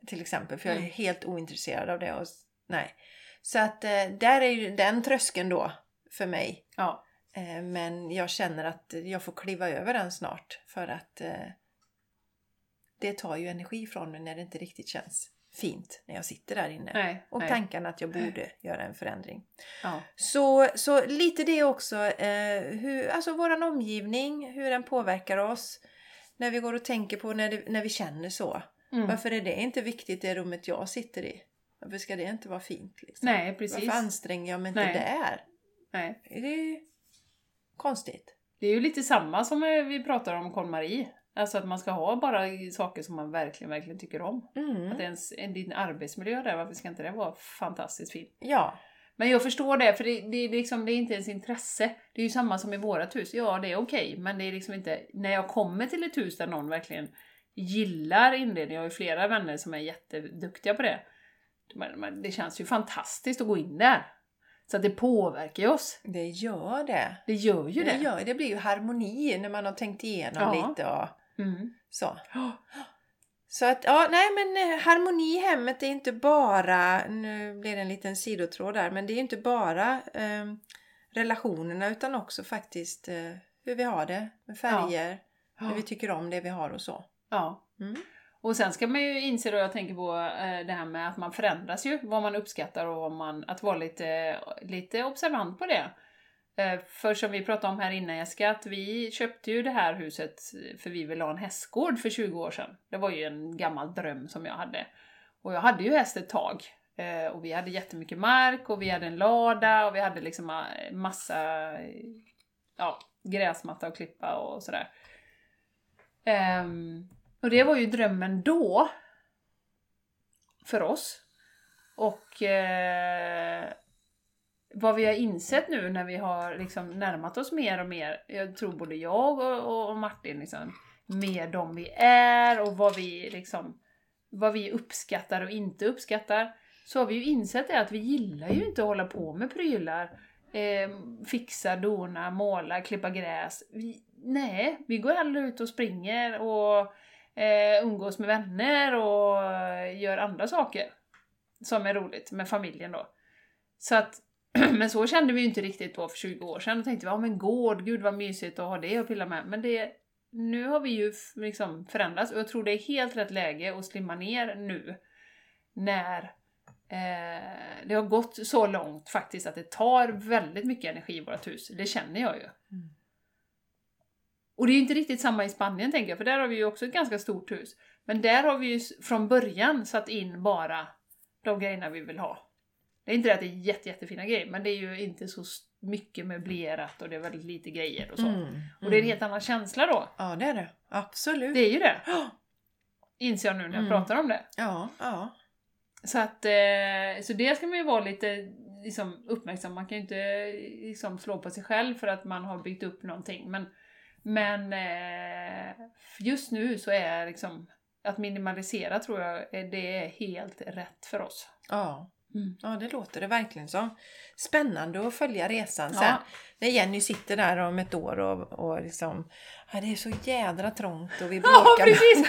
Till exempel, för jag är mm. helt ointresserad av det. Och, nej. Så att eh, där är ju den tröskeln då för mig. Ja. Eh, men jag känner att jag får kliva över den snart för att eh, det tar ju energi från mig när det inte riktigt känns fint när jag sitter där inne. Nej, och nej. tanken att jag borde göra en förändring. Ja. Så, så lite det också, eh, hur, alltså våran omgivning, hur den påverkar oss. När vi går och tänker på när, det, när vi känner så. Mm. Varför är det inte viktigt det rummet jag sitter i? Varför ska det inte vara fint? Liksom? Nej, precis. Varför anstränger jag mig inte Nej. där? Nej. Det är konstigt. Det är ju lite samma som vi pratar om KonMari. Alltså att man ska ha bara saker som man verkligen, verkligen tycker om. Mm. Att ens, en, din arbetsmiljö där, varför ska inte det vara fantastiskt fint? Ja. Men jag förstår det, för det, det, liksom, det är inte ens intresse. Det är ju samma som i vårat hus. Ja, det är okej, okay, men det är liksom inte... När jag kommer till ett hus där någon verkligen gillar inredning, jag har ju flera vänner som är jätteduktiga på det. Det känns ju fantastiskt att gå in där. Så att det påverkar ju oss. Det gör det. Det gör ju det. Det, gör, det blir ju harmoni när man har tänkt igenom ja. lite och mm. så. Så att, ja, nej men eh, harmoni i hemmet är inte bara, nu blir det en liten sidotråd där, men det är inte bara eh, relationerna utan också faktiskt eh, hur vi har det med färger, ja. hur vi tycker om det vi har och så. Ja. Mm. Och sen ska man ju inse då, jag tänker på eh, det här med att man förändras ju, vad man uppskattar och vad man, att vara lite, lite observant på det. Eh, för som vi pratade om här innan Jessica, att vi köpte ju det här huset för vi ville ha en hästgård för 20 år sedan. Det var ju en gammal dröm som jag hade. Och jag hade ju häst ett tag. Eh, och vi hade jättemycket mark och vi hade en lada och vi hade liksom eh, massa ja, gräsmatta och klippa och sådär. Ehm, och det var ju drömmen då. För oss. Och vad vi har insett nu när vi har liksom närmat oss mer och mer, jag tror både jag och, och Martin, liksom, mer de vi är och vad vi, liksom, vad vi uppskattar och inte uppskattar, så har vi ju insett det att vi gillar ju inte att hålla på med prylar, eh, fixa, dona, måla, klippa gräs. Vi, nej, vi går hellre ut och springer och eh, umgås med vänner och gör andra saker som är roligt med familjen då. Så att, men så kände vi ju inte riktigt då för 20 år sedan. Då tänkte vi, ja men gård, gud vad mysigt att ha det att pilla med. Men det, nu har vi ju liksom förändrats och jag tror det är helt rätt läge att slimma ner nu. När eh, det har gått så långt faktiskt att det tar väldigt mycket energi i vårt hus. Det känner jag ju. Mm. Och det är ju inte riktigt samma i Spanien tänker jag, för där har vi ju också ett ganska stort hus. Men där har vi ju från början satt in bara de grejerna vi vill ha. Det är inte det att det är jätte, jättefina grejer, men det är ju inte så mycket möblerat och det är väldigt lite grejer och så. Mm, mm. Och det är en helt annan känsla då. Ja, det är det. Absolut. Det är ju det. Inser jag nu när jag mm. pratar om det. Ja, ja. Så att, eh, så det ska man ju vara lite liksom, uppmärksam Man kan ju inte liksom, slå på sig själv för att man har byggt upp någonting. Men men eh, just nu så är liksom att minimalisera tror jag det är helt rätt för oss. Ja. Mm. Ja, det låter det verkligen som. Spännande att följa resan sen. Ja. När Jenny sitter där om ett år och, och liksom, ja, det är så jädra trångt och vi bråkar. Ja, precis!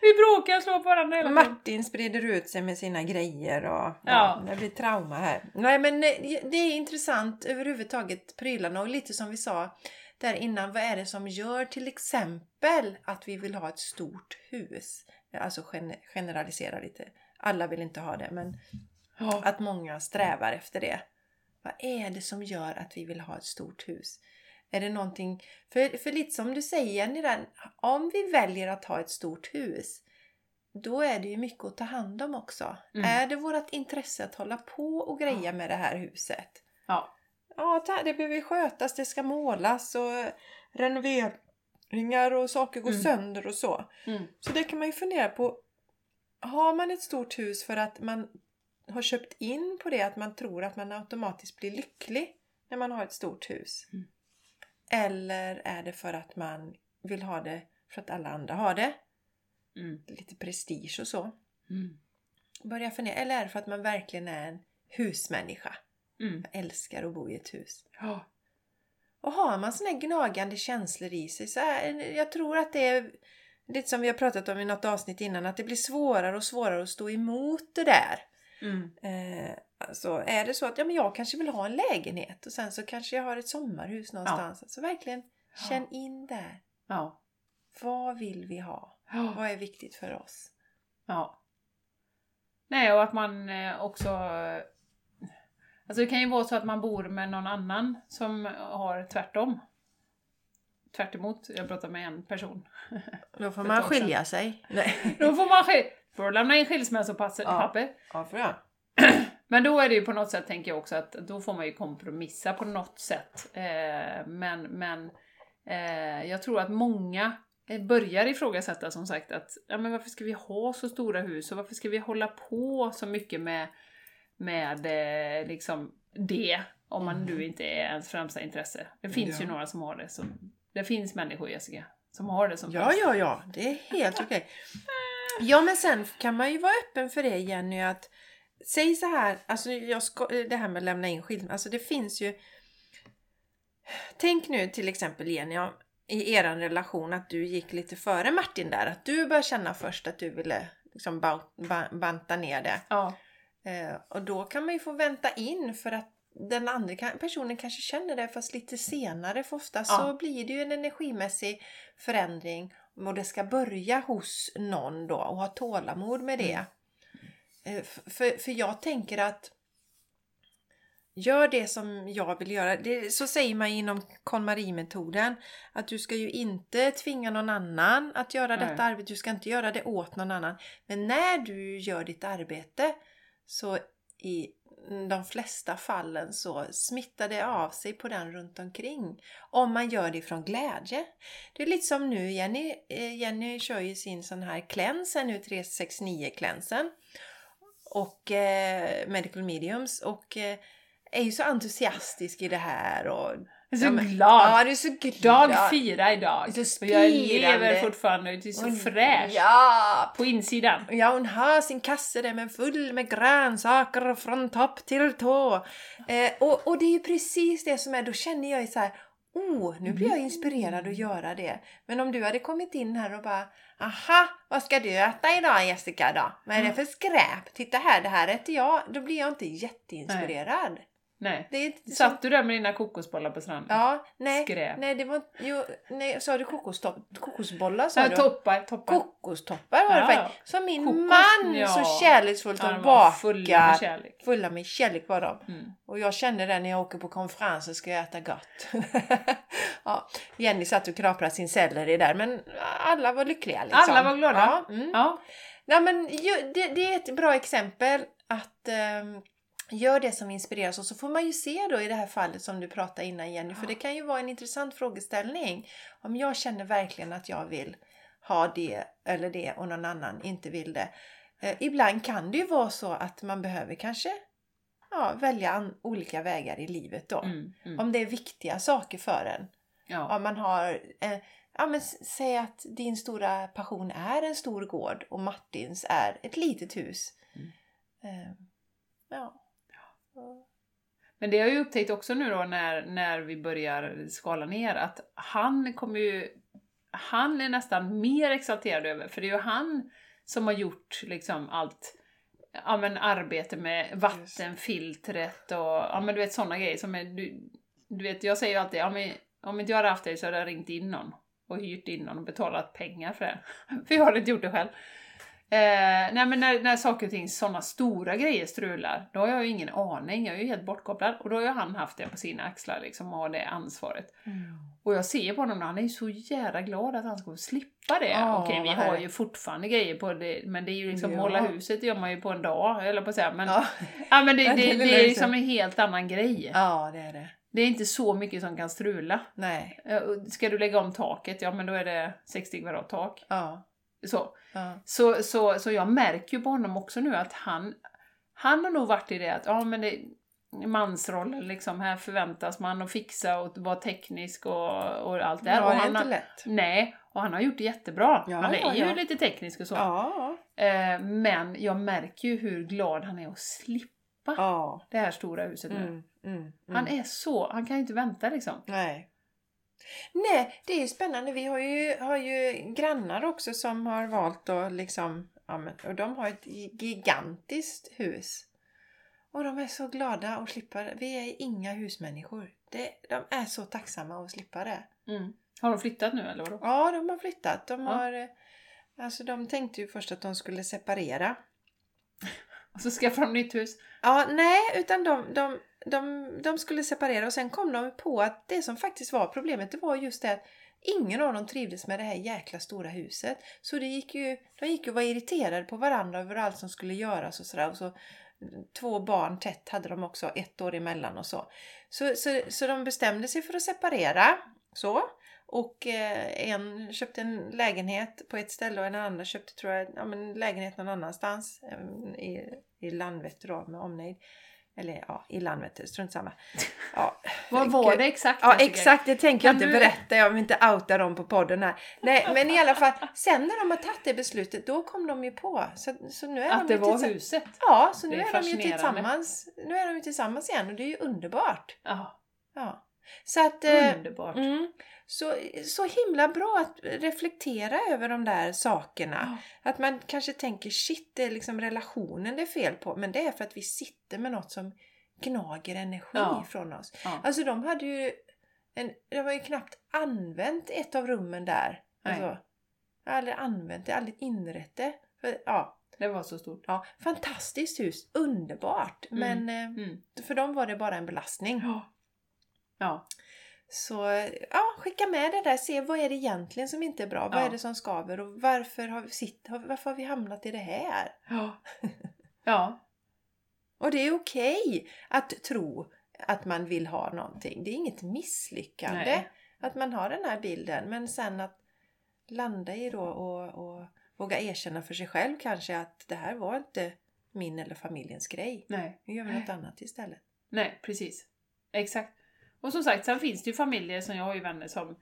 Vi bråkar och slår på varandra hela tiden. Martin sprider ut sig med sina grejer och ja, ja. det blir trauma här. Nej men det är intressant överhuvudtaget prylarna och lite som vi sa där innan, vad är det som gör till exempel att vi vill ha ett stort hus? Alltså generalisera lite. Alla vill inte ha det, men ja. att många strävar efter det. Vad är det som gör att vi vill ha ett stort hus? Är det någonting, för, för lite som du säger Jenny, där, om vi väljer att ha ett stort hus då är det ju mycket att ta hand om också. Mm. Är det vårt intresse att hålla på och greja med det här huset? Ja. Ja, det- det behöver skötas, det ska målas och renoveringar och saker går Mm. sönder och så. Mm. Så det kan man ju fundera på. Har man ett stort hus för att man har köpt in på det att man tror att man automatiskt blir lycklig när man har ett stort hus? Mm. Eller är det för att man vill ha det för att alla andra har det? Mm. Lite prestige och så. Mm. Börja fundera. Eller är det för att man verkligen är en husmänniska? Mm. Älskar att bo i ett hus. Ja. Och har man såna här gnagande känslor i sig så är, jag tror att det är lite som vi har pratat om i något avsnitt innan att det blir svårare och svårare att stå emot det där. Mm. Eh, alltså är det så att ja, men jag kanske vill ha en lägenhet och sen så kanske jag har ett sommarhus någonstans. Så verkligen känn in där. Ja. Vad vill vi ha? Ja. Vad är viktigt för oss? Ja. Nej, och att man eh, också... Alltså det kan ju vara så att man bor med någon annan som har tvärtom. Tvärt emot. jag pratar med en person. Då får man skilja sig. Nej. Då får man får lämna in skilsmässopapper. Ja. papper. Ja. Men då är det ju på något sätt, tänker jag också, att då får man ju kompromissa på något sätt. Eh, men men eh, jag tror att många eh, börjar ifrågasätta som sagt att ja, men varför ska vi ha så stora hus och varför ska vi hålla på så mycket med, med eh, liksom det om man nu inte är ens främsta intresse. Det finns ju Ja. några som har det. Som, det finns människor, Jessica, som har det som Ja, främsta. ja, ja. Det är helt okej. Ja, men sen kan man ju vara öppen för det Jenny att Säg så här, alltså jag ska, det här med att lämna in skilsmässa, alltså det finns ju Tänk nu till exempel Jenny, i er relation att du gick lite före Martin där, att du började känna först att du ville liksom ba, ba, banta ner det. Ja. Eh, och då kan man ju få vänta in för att den andra personen kanske känner det fast lite senare. För ofta så Ja. blir det ju en energimässig förändring och det ska börja hos någon då och ha tålamod med det. Eh, f- för, för jag tänker att Gör det som jag vill göra. Det, så säger man inom KonMari-metoden. Att du ska ju inte tvinga någon annan att göra Nej. detta arbete. Du ska inte göra det åt någon annan. Men när du gör ditt arbete så i de flesta fallen så smittar det av sig på den runt omkring. Om man gör det från glädje. Det är lite som nu Jenny, eh, Jenny kör ju sin sån här cleanse nu 369-cleansen. Och eh, Medical Mediums och eh, är ju så entusiastisk i det här och... Jag är så Ja, glad! Ja, du är så glad! Dag fyra idag. Det är så och jag lever fortfarande, det är så Och- fräsch Ja! på insidan. Ja, hon har sin kasse där med full med grönsaker från topp till tå. Eh, och, och det är ju precis det som är, då känner jag ju så här, oh, nu blir jag inspirerad att göra det. Men om du hade kommit in här och bara, aha, vad ska du äta idag Jessica då? Vad är det för skräp? Titta här, det här äter jag. Då blir jag inte jätteinspirerad. Nej. Det är inte som, Satt du där med dina kokosbollar på stranden? Ja, nej, Skräp. nej, det var jo, nej, sa du kokostopp, kokosbollar sa Ja, du? toppar, toppar. Kokostoppar var det Ja, faktiskt. Som min Kokos, man ja. så kärleksfullt Ja, var fulla med kärlek. Fulla med kärlek var de. Mm. Och jag känner det när jag åker på konferenser ska jag äta gott. ja, Jenny satt och knaprade sin selleri där men alla var lyckliga liksom. Alla var glada. Ja, mm. Ja. ja men det, det är ett bra exempel att ehm, Gör det som inspireras och så får man ju se då i det här fallet som du pratade innan Jenny, för Ja. det kan ju vara en intressant frågeställning. Om jag känner verkligen att jag vill ha det eller det och någon annan inte vill det. Eh, ibland kan det ju vara så att man behöver kanske ja, välja olika vägar i livet då. Mm, mm. Om det är viktiga saker för en. ja. Om man har, eh, ja men säg att din stora passion är en stor gård och Martins är ett litet hus. Mm. Eh, ja. Men det har jag ju upptäckt också nu då när, när vi börjar skala ner att han kommer ju... Han är nästan mer exalterad över, för det är ju han som har gjort liksom allt ja, men arbete med vattenfiltret och ja, men du vet sådana grejer som är... Du, du vet, jag säger ju alltid, ja, men, om inte jag hade haft dig så hade jag ringt in någon och hyrt in någon och betalat pengar för det. för jag hade inte gjort det själv. Eh, nej men när, när saker och ting, sådana stora grejer strular, då har jag ju ingen aning, jag är ju helt bortkopplad. Och då har ju han haft det på sina axlar liksom, och har det ansvaret. Och jag ser på honom han är ju så jävla glad att han ska slippa det. Ja, Okej, vi har ju fortfarande grejer på det, men det är ju liksom Ja. måla huset gör man ju på en dag, eller på att säga. Men, ja. Ja. men det, det, det det, är liksom en helt annan grej. ja, det är det. Det är inte så mycket som kan strula. Nej. Eh, Ska du lägga om taket, ja men då är det 60 kvadrat tak. Ja. Så. Ja. Så, så, så jag märker ju på honom också nu att han, han har nog varit i det att, ja men det mansrollen liksom, här förväntas man att fixa och vara teknisk och, och allt det här. Ja, och det är han inte har, lätt. Nej, och han har gjort det jättebra. Ja, han är ja, ju ja. lite teknisk och så. Eh, men jag märker ju hur glad han är att slippa det här stora huset nu. Mm, mm, mm. Han är så, han kan ju inte vänta liksom. Nej. Nej, det är ju spännande. Vi har ju, har ju grannar också som har valt att liksom... Ja, men, och de har ett gigantiskt hus. Och de är så glada att slippa det. Vi är inga husmänniskor. Det, de är så tacksamma att slippa det. Mm. Har de flyttat nu eller vadå? Ja, de har flyttat. De Ja. har... eh, Alltså de tänkte ju först att de skulle separera. Och så skaffar de nytt hus. Ja, nej, utan de, de, de, de skulle separera och sen kom de på att det som faktiskt var problemet, det var just det att ingen av dem trivdes med det här jäkla stora huset. Så det gick ju, de gick ju och var irriterade på varandra över allt som skulle göras och sådär. Och så, två barn tätt hade de också, ett år emellan och så. Så, så, så de bestämde sig för att separera. Så. Och eh, en köpte en lägenhet på ett ställe och en annan köpte tror jag, ja, men lägenhet någon annanstans. Eh, I, i Landvetter då med omnejd. Eller ja, i Landvetter, strunt samma. Ja, Vad var det exakt? Ja exakt, det tänker jag inte du- berätta. Jag vill inte outa dem på podden här. Nej, men i alla fall, sen när de har tagit det beslutet, då kom de ju på. Så, så nu är Att de det var huset? Ja, så nu är är, de ju tillsammans. Nu är de ju tillsammans igen och det är ju underbart. Ja, Ja. Så att... Eh, underbart. mm, så, så himla bra att reflektera över de där sakerna. Ja. Att man kanske tänker shit, det är liksom relationen det är fel på. Men det är för att vi sitter med något som gnager energi Ja. från oss. Ja. Alltså de hade ju... En, de har ju knappt använt ett av rummen där. Nej. Alltså, jag har aldrig använt det, aldrig inrett det. För, ja, Det var så stort. ja, fantastiskt hus, underbart. Mm. Men eh, Mm. för dem var det bara en belastning. Ja. Ja. Så ja, skicka med det där. Se vad är det egentligen som inte är bra? Vad Ja. är det som skaver? Och varför har, vi sitt, varför har vi hamnat i det här? Ja. Ja. Och det är okej att tro att man vill ha någonting. Det är inget misslyckande Nej. att man har den här bilden. Men sen att landa i då och, och våga erkänna för sig själv kanske att det här var inte min eller familjens grej. Nej. Nu gör vi något annat istället. Nej, precis. Exakt. Och som sagt, sen finns det ju familjer som jag har ju vänner som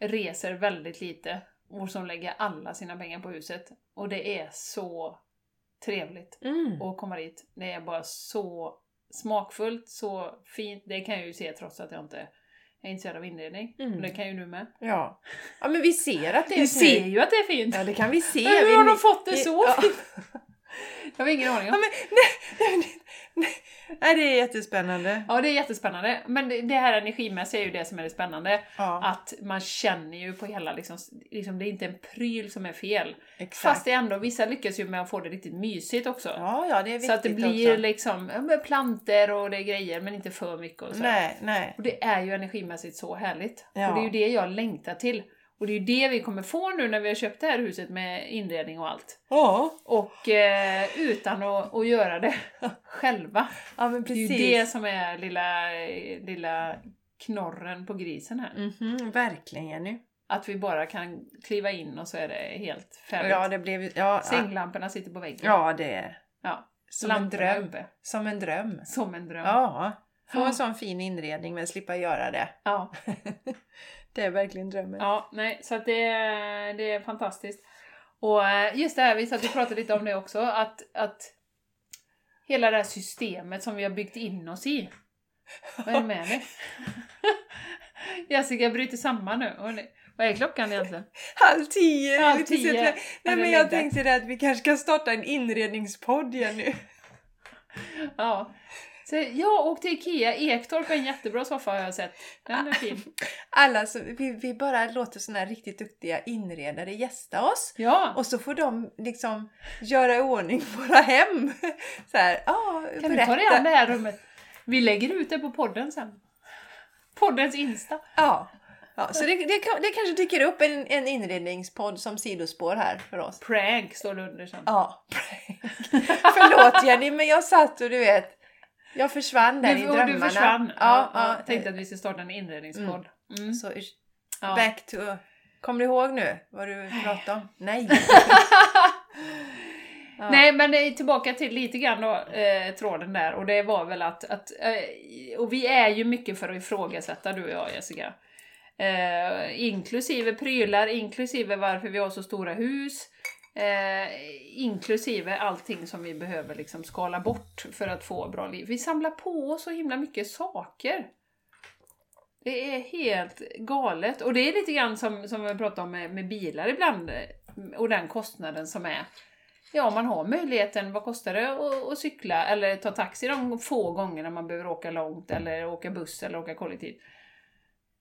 reser väldigt lite och som lägger alla sina pengar på huset. Och det är så trevligt Mm. att komma dit. Det är bara så smakfullt, så fint. Det kan jag ju se trots att jag inte är intresserad av inredning. Mm. Det kan ju du med. Ja. ja, men vi ser att det är Du ser snyggt. ju att det är fint! Ja, det kan vi se. Men hur Vi- har de fått det vi- så ja. fint? Jag har ingen aning Ja, om. men, nej, nej, nej, nej, det är jättespännande. Ja, det är jättespännande. Men det här energimässiga är ju det som är det spännande. Ja, Att man känner ju på hela liksom, liksom det är inte en pryl som är fel. exakt. Fast det är ändå, vissa lyckas ju med att få det riktigt mysigt också. Ja, ja, det är viktigt så att det blir också. liksom ja, planter och det är grejer, men inte för mycket och så. Nej, nej. Och det är ju energimässigt så härligt. Ja. Och det är ju det jag längtar till. Och det är ju det vi kommer få nu när vi har köpt det här huset med inredning och allt. Ja, Och eh, utan att, att göra det själva. ja men Det är ju precis. det som är lilla, lilla knorren på grisen här. Mhm, verkligen Jenny. Att vi bara kan kliva in och så är det helt färdigt. Ja, det blev... Ja, Sänglamporna sitter på väggen. ja det är Ja. som en dröm. uppe. Som en dröm. Som en dröm. Ja, få en sån fin inredning men slippa göra det. Ja. Det är verkligen drömmen. Ja, nej, så att det, är- det är fantastiskt. Och eh, just det här, vi satt och pratade lite om det också, att, att hela det här systemet som vi har byggt in oss i. Vad är det med dig? Jessica bryter samman nu. Vad är klockan egentligen? Halv tio! Halv tio. Nej men jag dags. tänkte det att vi kanske ska starta en inredningspodd igen nu. Ja. Så jag åkte till Ikea, Ektorp är en jättebra soffa har jag sett. Den är fin. Alla så, vi, vi bara låter såna här riktigt duktiga inredare gästa oss. Ja, Och så får de liksom göra i ordning våra hem. Så här, ja, kan vi ta dig an det här rummet? Vi lägger ut det på podden sen. Poddens Insta. Ja. ja så det, det, det kanske dyker upp en, en inredningspodd som sidospår här för oss. Prank står det under sen. Ja. Förlåt Jenny, men jag satt och du vet, jag försvann där i Du, och drömmarna. du försvann. Ja, Ja, ja, tänkte att vi ska starta en inredningspodd. Mm. Så, Ja. back to... Kommer du ihåg nu vad du pratade om? Nej. Ja. Nej men eh, tillbaka till lite grann då, eh, tråden där och det var väl att, att eh, och vi är ju mycket för att ifrågasätta du och jag Jessica. Eh, inklusive prylar, inklusive varför vi har så stora hus. Eh, inklusive allting som vi behöver liksom skala bort för att få bra liv. Vi samlar på oss så himla mycket saker. Det är helt galet. Och det är lite grann som, som vi pratar om med, med bilar ibland. Eh, och den kostnaden som är. Ja, man har möjligheten, vad kostar det att, att cykla eller ta taxi de få gångerna man behöver åka långt eller åka buss eller åka kollektivt.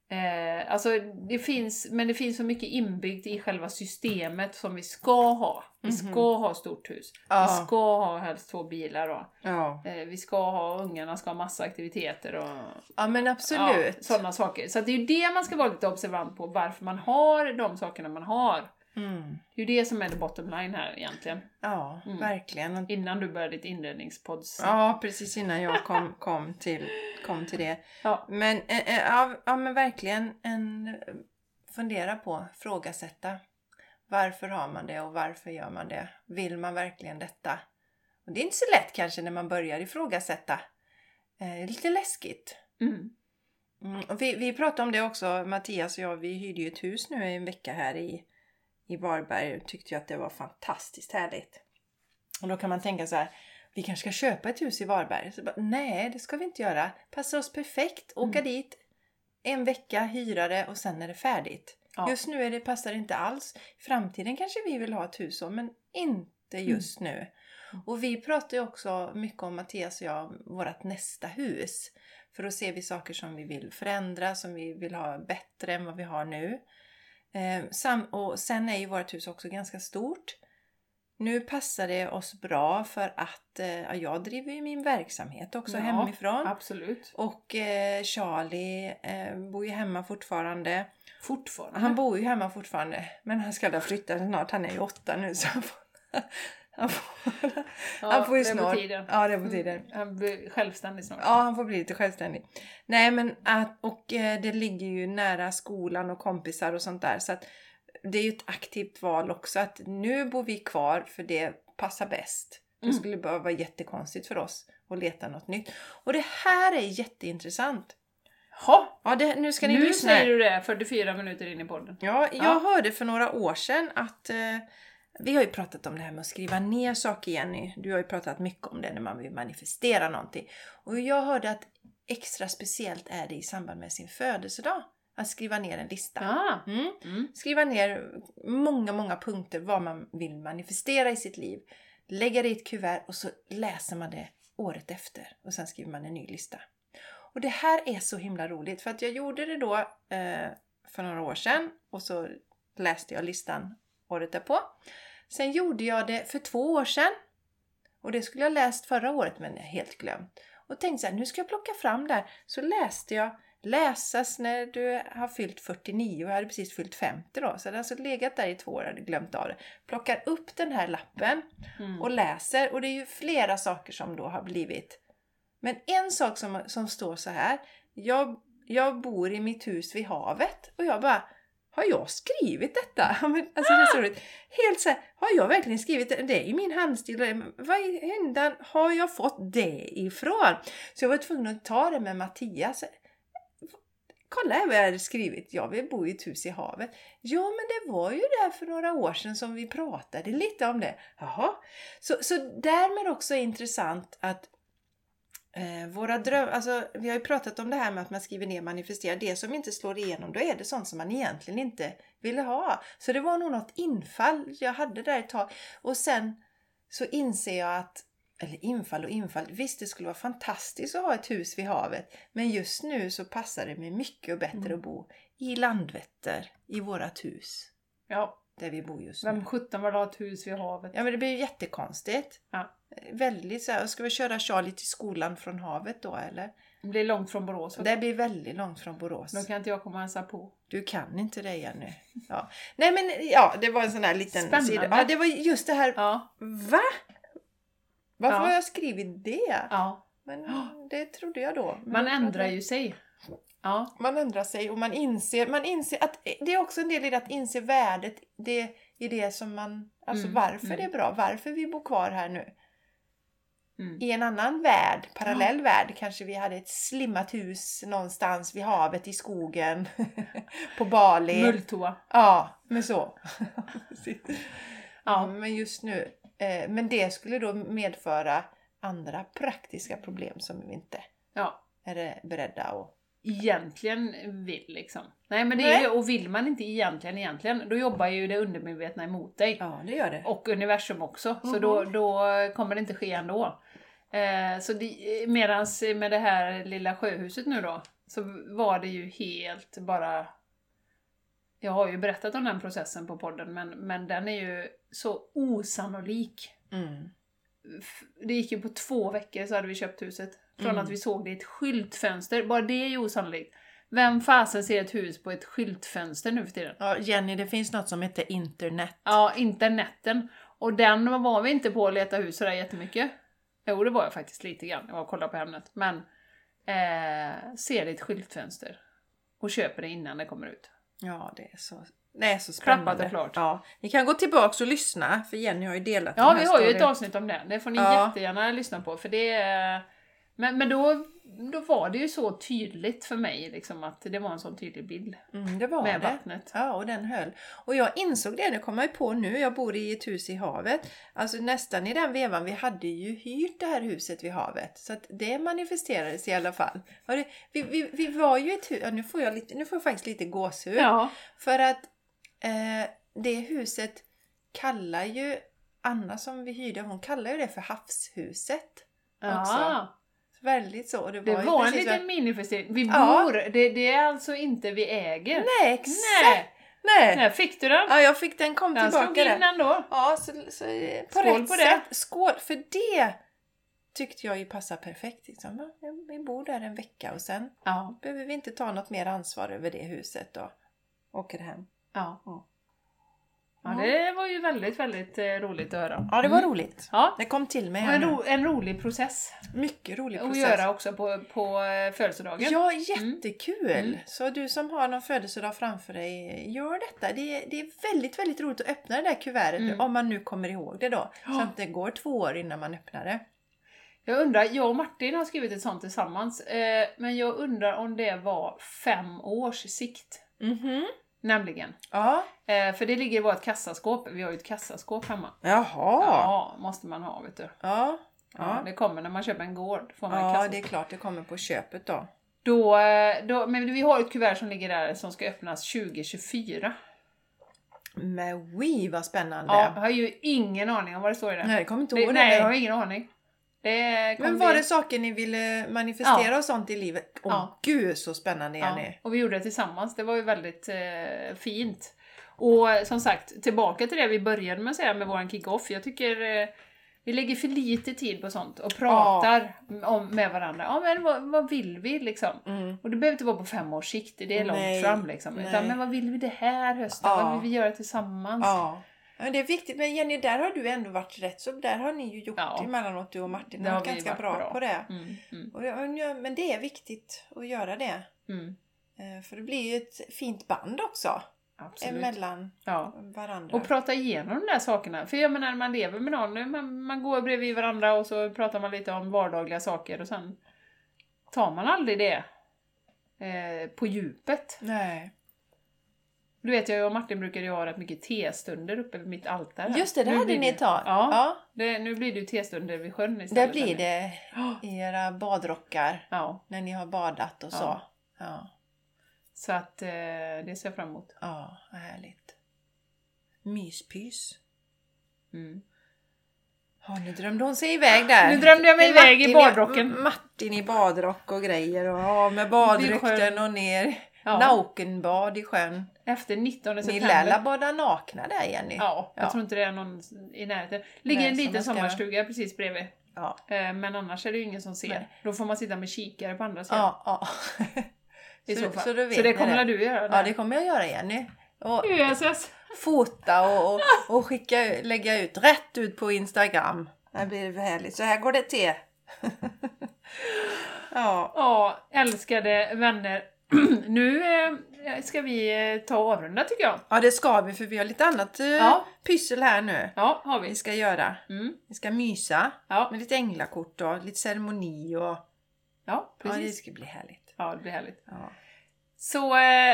Eh, alltså det finns, men det finns så mycket inbyggt i själva systemet som vi ska ha. Vi ska Mhm. ha stort hus. Ja. Vi ska ha helst två bilar då. Ja. Eh, vi ska ha, ungarna ska ha massa aktiviteter och ja, men absolut. Ja, sådana saker. Så det är ju det man ska vara lite observant på, varför man har de sakerna man har. Mm. Det är ju det som är the bottom line här egentligen. Ja, Mm. verkligen. Innan du började ditt inredningspods... Ja, precis innan jag kom, kom, till, kom till det. Ja. Men, eh, ja, ja, men verkligen en, fundera på, frågasätta. Varför har man det och varför gör man det? Vill man verkligen detta? Och det är inte så lätt kanske när man börjar ifrågasätta. Eh, lite läskigt. Mm. Mm, vi, vi pratade om det också, Mattias och jag, vi hyrde ju ett hus nu i en vecka här i, i Varberg tyckte ju att det var fantastiskt härligt. Och då kan man tänka så här, vi kanske ska köpa ett hus i Varberg? Bara, Nej, det ska vi inte göra. Passar oss perfekt, åka dit en vecka, hyra det och sen är det färdigt. Ja. Just nu är det, passar det inte alls. I framtiden kanske vi vill ha ett hus så, men inte just nu. Och vi pratar ju också mycket om, Mattias och jag, vårt nästa hus. För då ser vi saker som vi vill förändra, som vi vill ha bättre än vad vi har nu. Eh, och sen är ju vårt hus också ganska stort. Nu passar det oss bra för att eh, ja, jag driver ju min verksamhet också Ja, hemifrån. Absolut. Och eh, Charlie eh, bor ju hemma fortfarande. Fortfarande. Han bor ju hemma fortfarande. Men han ska väl flytta snart. Han är ju åtta nu så han får, han får, ja, han får ju snart. tiden. Ja, det är på tiden. Mm, Han blir självständig snart. Ja, han får bli lite självständig. Nej, men att, och eh, det ligger ju nära skolan och kompisar och sånt där. Så att det är ju ett aktivt val också. Att nu bor vi kvar för det passar bäst. Det Mm. skulle bara vara jättekonstigt för oss att leta något nytt. Och det här är jätteintressant. Ha, Ja, det, nu ska ni nu lyssna. säger du det 44 minuter in i podden. Ja, jag Ja. hörde för några år sedan att eh, vi har ju pratat om det här med att skriva ner saker Jenny. Du har ju pratat mycket om det när man vill manifestera någonting. Och jag hörde att extra speciellt är det i samband med sin födelsedag. Att skriva ner en lista. Ah. Mm. Mm. Skriva ner många, många punkter vad man vill manifestera i sitt liv. Lägga det i ett kuvert och så läser man det året efter. Och sen skriver man en ny lista. Och det här är så himla roligt för att jag gjorde det då eh, för några år sedan och så läste jag listan året därpå. Sen gjorde jag det för två år sedan och det skulle jag läst förra året men jag helt glömt. Och tänkte så här, nu ska jag plocka fram där. Så läste jag läsas när du har fyllt 49 och jag hade precis fyllt 50 då. Så det har alltså legat där i två år och hade glömt av det. Plockar upp den här lappen Mm. och läser och det är ju flera saker som då har blivit. Men en sak som, som står så här. Jag, jag bor i mitt hus vid havet och jag bara har jag skrivit detta? Men, Alltså det är så roligt. Helt så här, har jag verkligen skrivit det? Det är ju min handstil. Vad i händan har jag fått det ifrån? Så jag var tvungen att ta det med Mattias. Kolla här vad jag hade skrivit. Jag vill bo i ett hus i havet. Ja, men det var ju där för några år sedan som vi pratade lite om det. Jaha. Så, så därmed också intressant att eh, våra drömmar, alltså vi har ju pratat om det här med att man skriver ner manifesterar. Det som inte slår igenom, då är det sånt som man egentligen inte ville ha. Så det var nog något infall jag hade där ett tag. Och sen så inser jag att eller infall och infall. Visst, det skulle vara fantastiskt att ha ett hus vid havet. Men just nu så passar det mig mycket och bättre Mm. att bo i Landvetter, i vårat hus. Ja, Där vi bor just nu. vem sjutton vill ha ett hus vid havet? Ja men det blir ju jättekonstigt. Ja. Väldigt så här, ska vi köra Charlie till skolan från havet då eller? Det blir långt från Borås. Det blir väldigt långt från Borås. Då kan inte jag komma och hälsa på. Du kan inte det Jenny. Ja. Nej men ja, det var en sån här liten Spännande. sida. Ja, det var just det här. Ja, Va? Varför Ja. har jag skrivit det? ja. Men det trodde jag då. Men Man ändrar ju sig. Ja, Man ändrar sig och man inser, man inser att det är också en del i det att inse värdet det, i det som man, alltså Mm, varför mm. det är bra, varför vi bor kvar här nu. mm. I en annan värld, parallell värld, kanske vi hade ett slimmat hus någonstans vid havet i skogen, på Bali. mulltoa. Ja, men så. Ja. Men just nu, eh, men det skulle då medföra andra praktiska problem som vi inte Ja, är beredda att... egentligen vill liksom. Nej men det är Nej. ju, och vill man inte egentligen egentligen, då jobbar ju det undermedvetna emot dig. Ja, det gör det. Och universum också. Så Mhm. då, då kommer det inte ske ändå. Eh, så det, medans med det här lilla sjöhuset nu då, så var det ju helt bara... Jag har ju berättat om den processen på podden, men, men den är ju så osannolik. Mm. Det gick ju på två veckor så hade vi köpt huset. Från Mm. att vi såg det i ett skyltfönster. Bara det är ju osannolikt. Vem fasen ser ett hus på ett skyltfönster nu för tiden? Ja, Jenny, det finns något som heter internet. Ja, interneten. Och den var vi inte på att leta hus sådär jättemycket. Jo, det var jag faktiskt lite grann. Jag var och kollade på Hemnet. Men eh, ser det i ett skyltfönster. Och köper det innan det kommer ut. Ja, det är så, är så spännande. Klart. Ja, ni kan gå tillbaks och lyssna, för Jenny har ju delat Ja, den här vi har ju ett avsnitt om det. Det får ni Ja. jättegärna lyssna på. För det är... Men, men då, då var det ju så tydligt för mig liksom, att det var en sån tydlig bild Mm, det var med det. vattnet. Ja, och den höll. Och jag insåg det, det kommer jag på nu, jag bor i ett hus i havet. Alltså nästan i den vevan, vi hade ju hyrt det här huset vid havet. Så att det manifesterades i alla fall. Det, vi, vi, vi var ju ett hus, ja, nu får jag, lite, nu får jag faktiskt lite gåshud. Ja. För att eh, det huset kallar ju Anna som vi hyrde, hon kallar ju det för havshuset. ja. Väldigt så. Och det var, Det var en liten minifestering. Vi Ja. bor, det, det är alltså inte vi äger. Nej, exakt! Nej. Nej. Fick du den? Ja, jag fick den, kom Den slog tillbaka in där. ändå. Ja, så, så på Skål rätt på det. sätt. Skål! För det tyckte jag ju passar perfekt. Liksom. Vi bor där en vecka och sen Ja. behöver vi inte ta något mer ansvar över det huset då. Åker hem. Ja. Ja. ja, det var ju väldigt, väldigt eh, roligt att höra. Ja, det var Mm. roligt. Ja, Det kom till mig och här en, nu. ro, en rolig process Mycket rolig att process. göra också på, på eh, födelsedagen. Ja, jättekul! Mm. Så du som har någon födelsedag framför dig, gör detta. Det är, det är väldigt, väldigt roligt att öppna det där kuvertet Mm. om man nu kommer ihåg det då. Så Ja. att det går två år innan man öppnar det. Jag undrar, jag och Martin har skrivit ett sånt tillsammans, eh, men jag undrar om det var fem års sikt. Mhm. Nämligen. Ja. Eh, för det ligger i vårt kassaskåp. Vi har ju ett kassaskåp hemma. Jaha. Ja, måste man ha vet du. Ja. Ja, det kommer när man köper en gård. Får man Ja, det är klart det kommer på köpet då. Då, eh, då, men vi har ett kuvert som ligger där som ska öppnas 2024. Men oui, vad spännande! Ja, jag har ju ingen aning om vad det står i det. Nej, jag kommer inte det ihåg det. nej, jag har ingen aning. Men var bli- det saker ni ville manifestera och sånt i livet? Åh Ja. gud så spännande ja, Jenny! och vi gjorde det tillsammans. Det var ju väldigt eh, fint. Och eh, som sagt, tillbaka till det vi började med att säga med våran kick-off. Jag tycker eh, vi lägger för lite tid på sånt och pratar om, med varandra. Ja, men vad, vad vill vi liksom? Mm. Och det behöver inte vara på fem års sikt, det är långt Nej, fram liksom. nej. Utan men vad vill vi det här hösten? Ja. Vad vill vi göra tillsammans? Ja. Men det är viktigt, men Jenny där har du ändå varit rätt så där har ni ju gjort Ja. emellanåt du och Martin. Det har varit ganska varit bra, bra. på det. Mm, mm, Och, ja, ja, men det är viktigt att göra det. mm. Eh, För det blir ju ett fint band också. Absolut. Emellan Ja. varandra. Och prata igenom de där sakerna. För jag menar, man lever med någon, man, man går bredvid varandra och så pratar man lite om vardagliga saker och sen tar man aldrig det eh, på djupet. Nej. Du vet, jag och Martin brukade ju ha rätt mycket testunder uppe vid mitt altare. Just det, det Nu hade blir ni det- tag. Ja, ja. Det, nu blir det ju testunder vid sjön Där istället. blir hörni. det i era badrockar Ja, när ni har badat och så. Ja. Så att eh, det ser jag fram emot. ja vad härligt. Myspys. Mm. Ja, nu drömde hon sig iväg där. Nu drömde jag mig iväg i badrocken. Martin i badrock och grejer och ja, med badrykten och ner. Ja. Nakenbad i sjön. Efter 19 Ni september. lär la bada nakna där Jenny. Ja, jag Ja. tror inte det är någon i närheten. Ligger Nej, en liten ska- sommarstuga precis bredvid. Ja. Eh, Men annars är det ju ingen som ser. Nej. Då får man sitta med kikare på andra sidan. Ja. I så, fall. Så, vet det ni kommer väl du göra? Ja, det kommer jag göra Jenny. Och USS! fota och, och, och skicka, lägga ut rätt ut på Instagram. Det blir det härligt. Så här går det till. ja. Ja, älskade vänner. nu eh, ska vi eh, ta och avrunda tycker jag. ja, det ska vi för vi har lite annat eh, Ja. pyssel här nu. Ja, har vi. Vi ska göra. Mm. Vi ska mysa Ja, med lite änglakort och lite ceremoni och ja, ja, det precis. ska bli härligt. Ja, det blir härligt. Ja. Så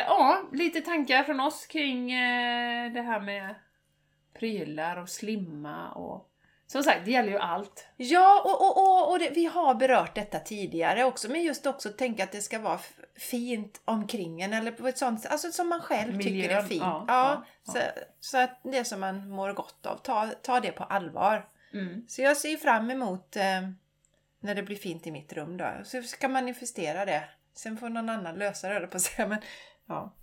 ja, lite tankar från oss kring det här med prylar och slimma och som sagt, det gäller ju allt. Ja, och, och, och, och det, vi har berört detta tidigare också, men just också tänka att det ska vara fint omkring en eller på ett sånt alltså som man själv tycker är Miljön, fint. ja, Ja, ja, Så, så att det som man mår gott av, ta, ta det på allvar. Mm. Så jag ser fram emot eh, när det blir fint i mitt rum då. Så ska man manifestera det. Sen får någon annan lösa det, på säga, men ja.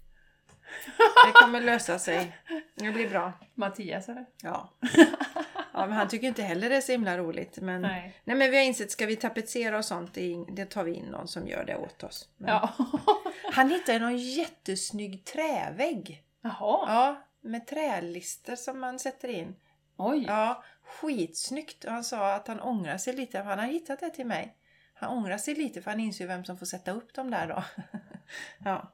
Det kommer lösa sig. Det blir bra. Mattias eller? Ja. ja, men han tycker inte heller det är så himla roligt. Men, Nej. nej, men vi har insett, ska vi tapetsera och sånt, det, tar vi in någon som gör det åt oss. Men, Ja. Han hittade någon jättesnygg trävägg. Jaha. Ja, med trälister som man sätter in. Oj. Ja, skitsnyggt. Och han sa att han ångrar sig lite, för han har hittat det till mig. Han ångrar sig lite för han inser ju vem som får sätta upp dem där då. ja.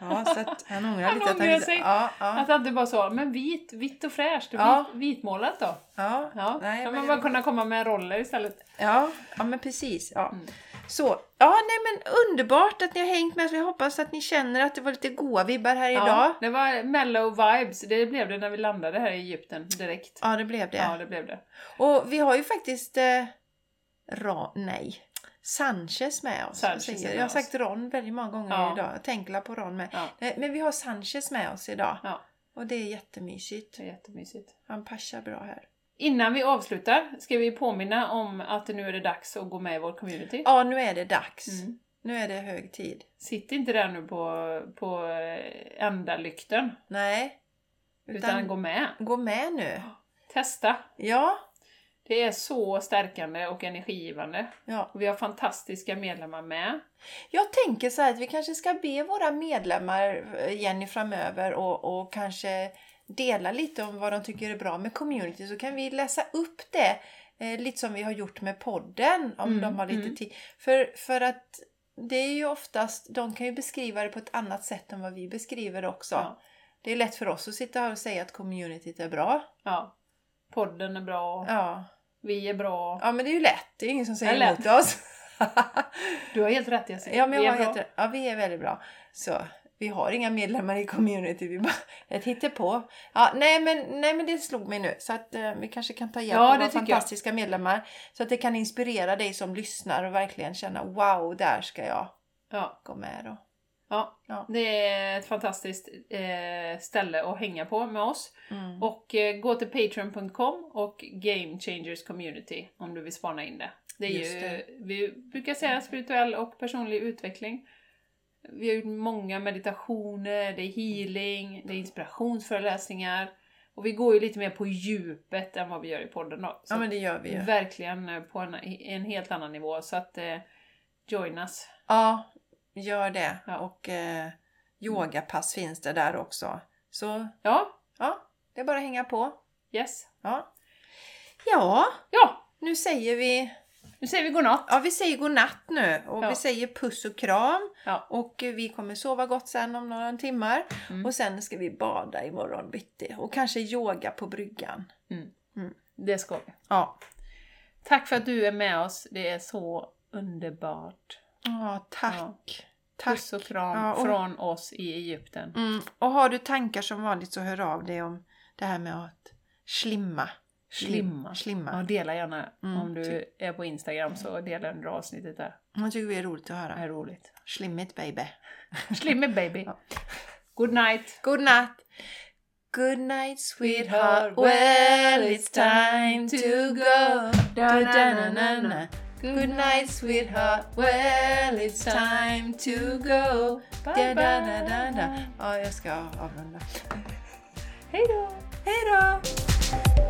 Ja, så att han ångrar Han lite. ångrar att sig. Ja, ja, Att han inte bara sa, men vit, vitt och fräscht, Ja. vit, vitmålat då. ja. Ja, Nej, kan man bara kunna komma med roller istället. Ja, ja men precis. Ja. Mm. Så, ja nej men underbart att ni har hängt med oss. Vi hoppas att ni känner att det var lite goa vibbar här idag. Ja, det var mellow vibes, det blev det när vi landade här i Egypten direkt. Ja, det blev det. Ja, det blev det. Och vi har ju faktiskt eh, Ron, nej, Sanchez med oss. Sanchez med jag har oss. sagt Ron väldigt många gånger Ja. idag. Jag tänker på Ron med. Ja. Nej, Men vi har Sanchez med oss idag. Ja, Och det är jättemysigt. det är jättemysigt. Han passar bra här. Innan vi avslutar ska vi påminna om att nu är det dags att gå med i vår community. Ja, nu är det dags. Mm. Nu är det hög tid. Sitt inte där nu på, på eh, ändalykten, Nej. utan, gå med. gå med nu. Testa. Ja. Det är så stärkande och energigivande. ja. Och vi har fantastiska medlemmar med. Jag tänker så här att vi kanske ska be våra medlemmar, eh, Jenny, framöver och, och kanske dela lite om vad de tycker är bra med community. Så kan vi läsa upp det, eh, lite som vi har gjort med podden, om Mm, de har lite mm. tid. För, för att det är ju oftast, de kan ju beskriva det på ett annat sätt än vad vi beskriver också. Ja. Det är lätt för oss att sitta här och säga att communityt är bra. ja. Podden är bra, Ja, vi är bra. ja men det är ju lätt. Det är ingen som säger är emot oss. Du har helt rätt Jessica. Ja, men vi jag är bra. helt, ja, vi är väldigt bra. Så vi har inga medlemmar i community, vi bara ett hittepå. Ja, nej, men, nej men det slog mig nu så att eh, vi kanske kan ta hjälp Ja, av våra tycker jag. fantastiska medlemmar. Så att det kan inspirera dig som lyssnar och verkligen känna wow, där ska jag Ja, gå med då. Ja. Ja. Det är ett fantastiskt eh, ställe att hänga på med oss. Mm. Och eh, gå till patreon.com och Game Changers Community om du vill spana in det. Det är Just ju, det. vi brukar säga spirituell och personlig utveckling. Vi har gjort många meditationer, det är healing, det är inspirationsföreläsningar. Och vi går ju lite mer på djupet än vad vi gör i podden då. Så Ja, men det gör vi ju. Verkligen på en, en helt annan nivå. Så att eh, join us. Ja, gör det. Och eh, yogapass finns det där också. Så Ja, ja, det är bara att hänga på. yes. Ja, ja Ja, nu säger vi nu säger vi godnatt. Ja, vi säger godnatt nu och Ja. vi säger puss och kram. Ja. Och eh, vi kommer sova gott sen om några timmar. Mm. Och sen ska vi bada imorgon bitti. Och kanske yoga på bryggan. Det ska vi. Ja. Tack för att du är med oss. Det är så underbart. Ja, tack. Ja. Tack. Puss och kram Ja, och- från oss i Egypten. Mm. Och har du tankar som vanligt så hör av dig om det här med att slimma. Slimma. Slimma. Ja, dela gärna. Mm, Om du är på Instagram så dela under avsnittet där. Jag tycker det är roligt att Det höra. är roligt. Slimmigt baby. Slimme baby. Ja. Good night. Good night. Good night sweetheart. Well it's time to go. Da-da-na-na-na. Good night sweetheart, well it's time to go. Bye, Da-da-da-da-da. Ja, jag ska avrunda. Hej då! Hej då!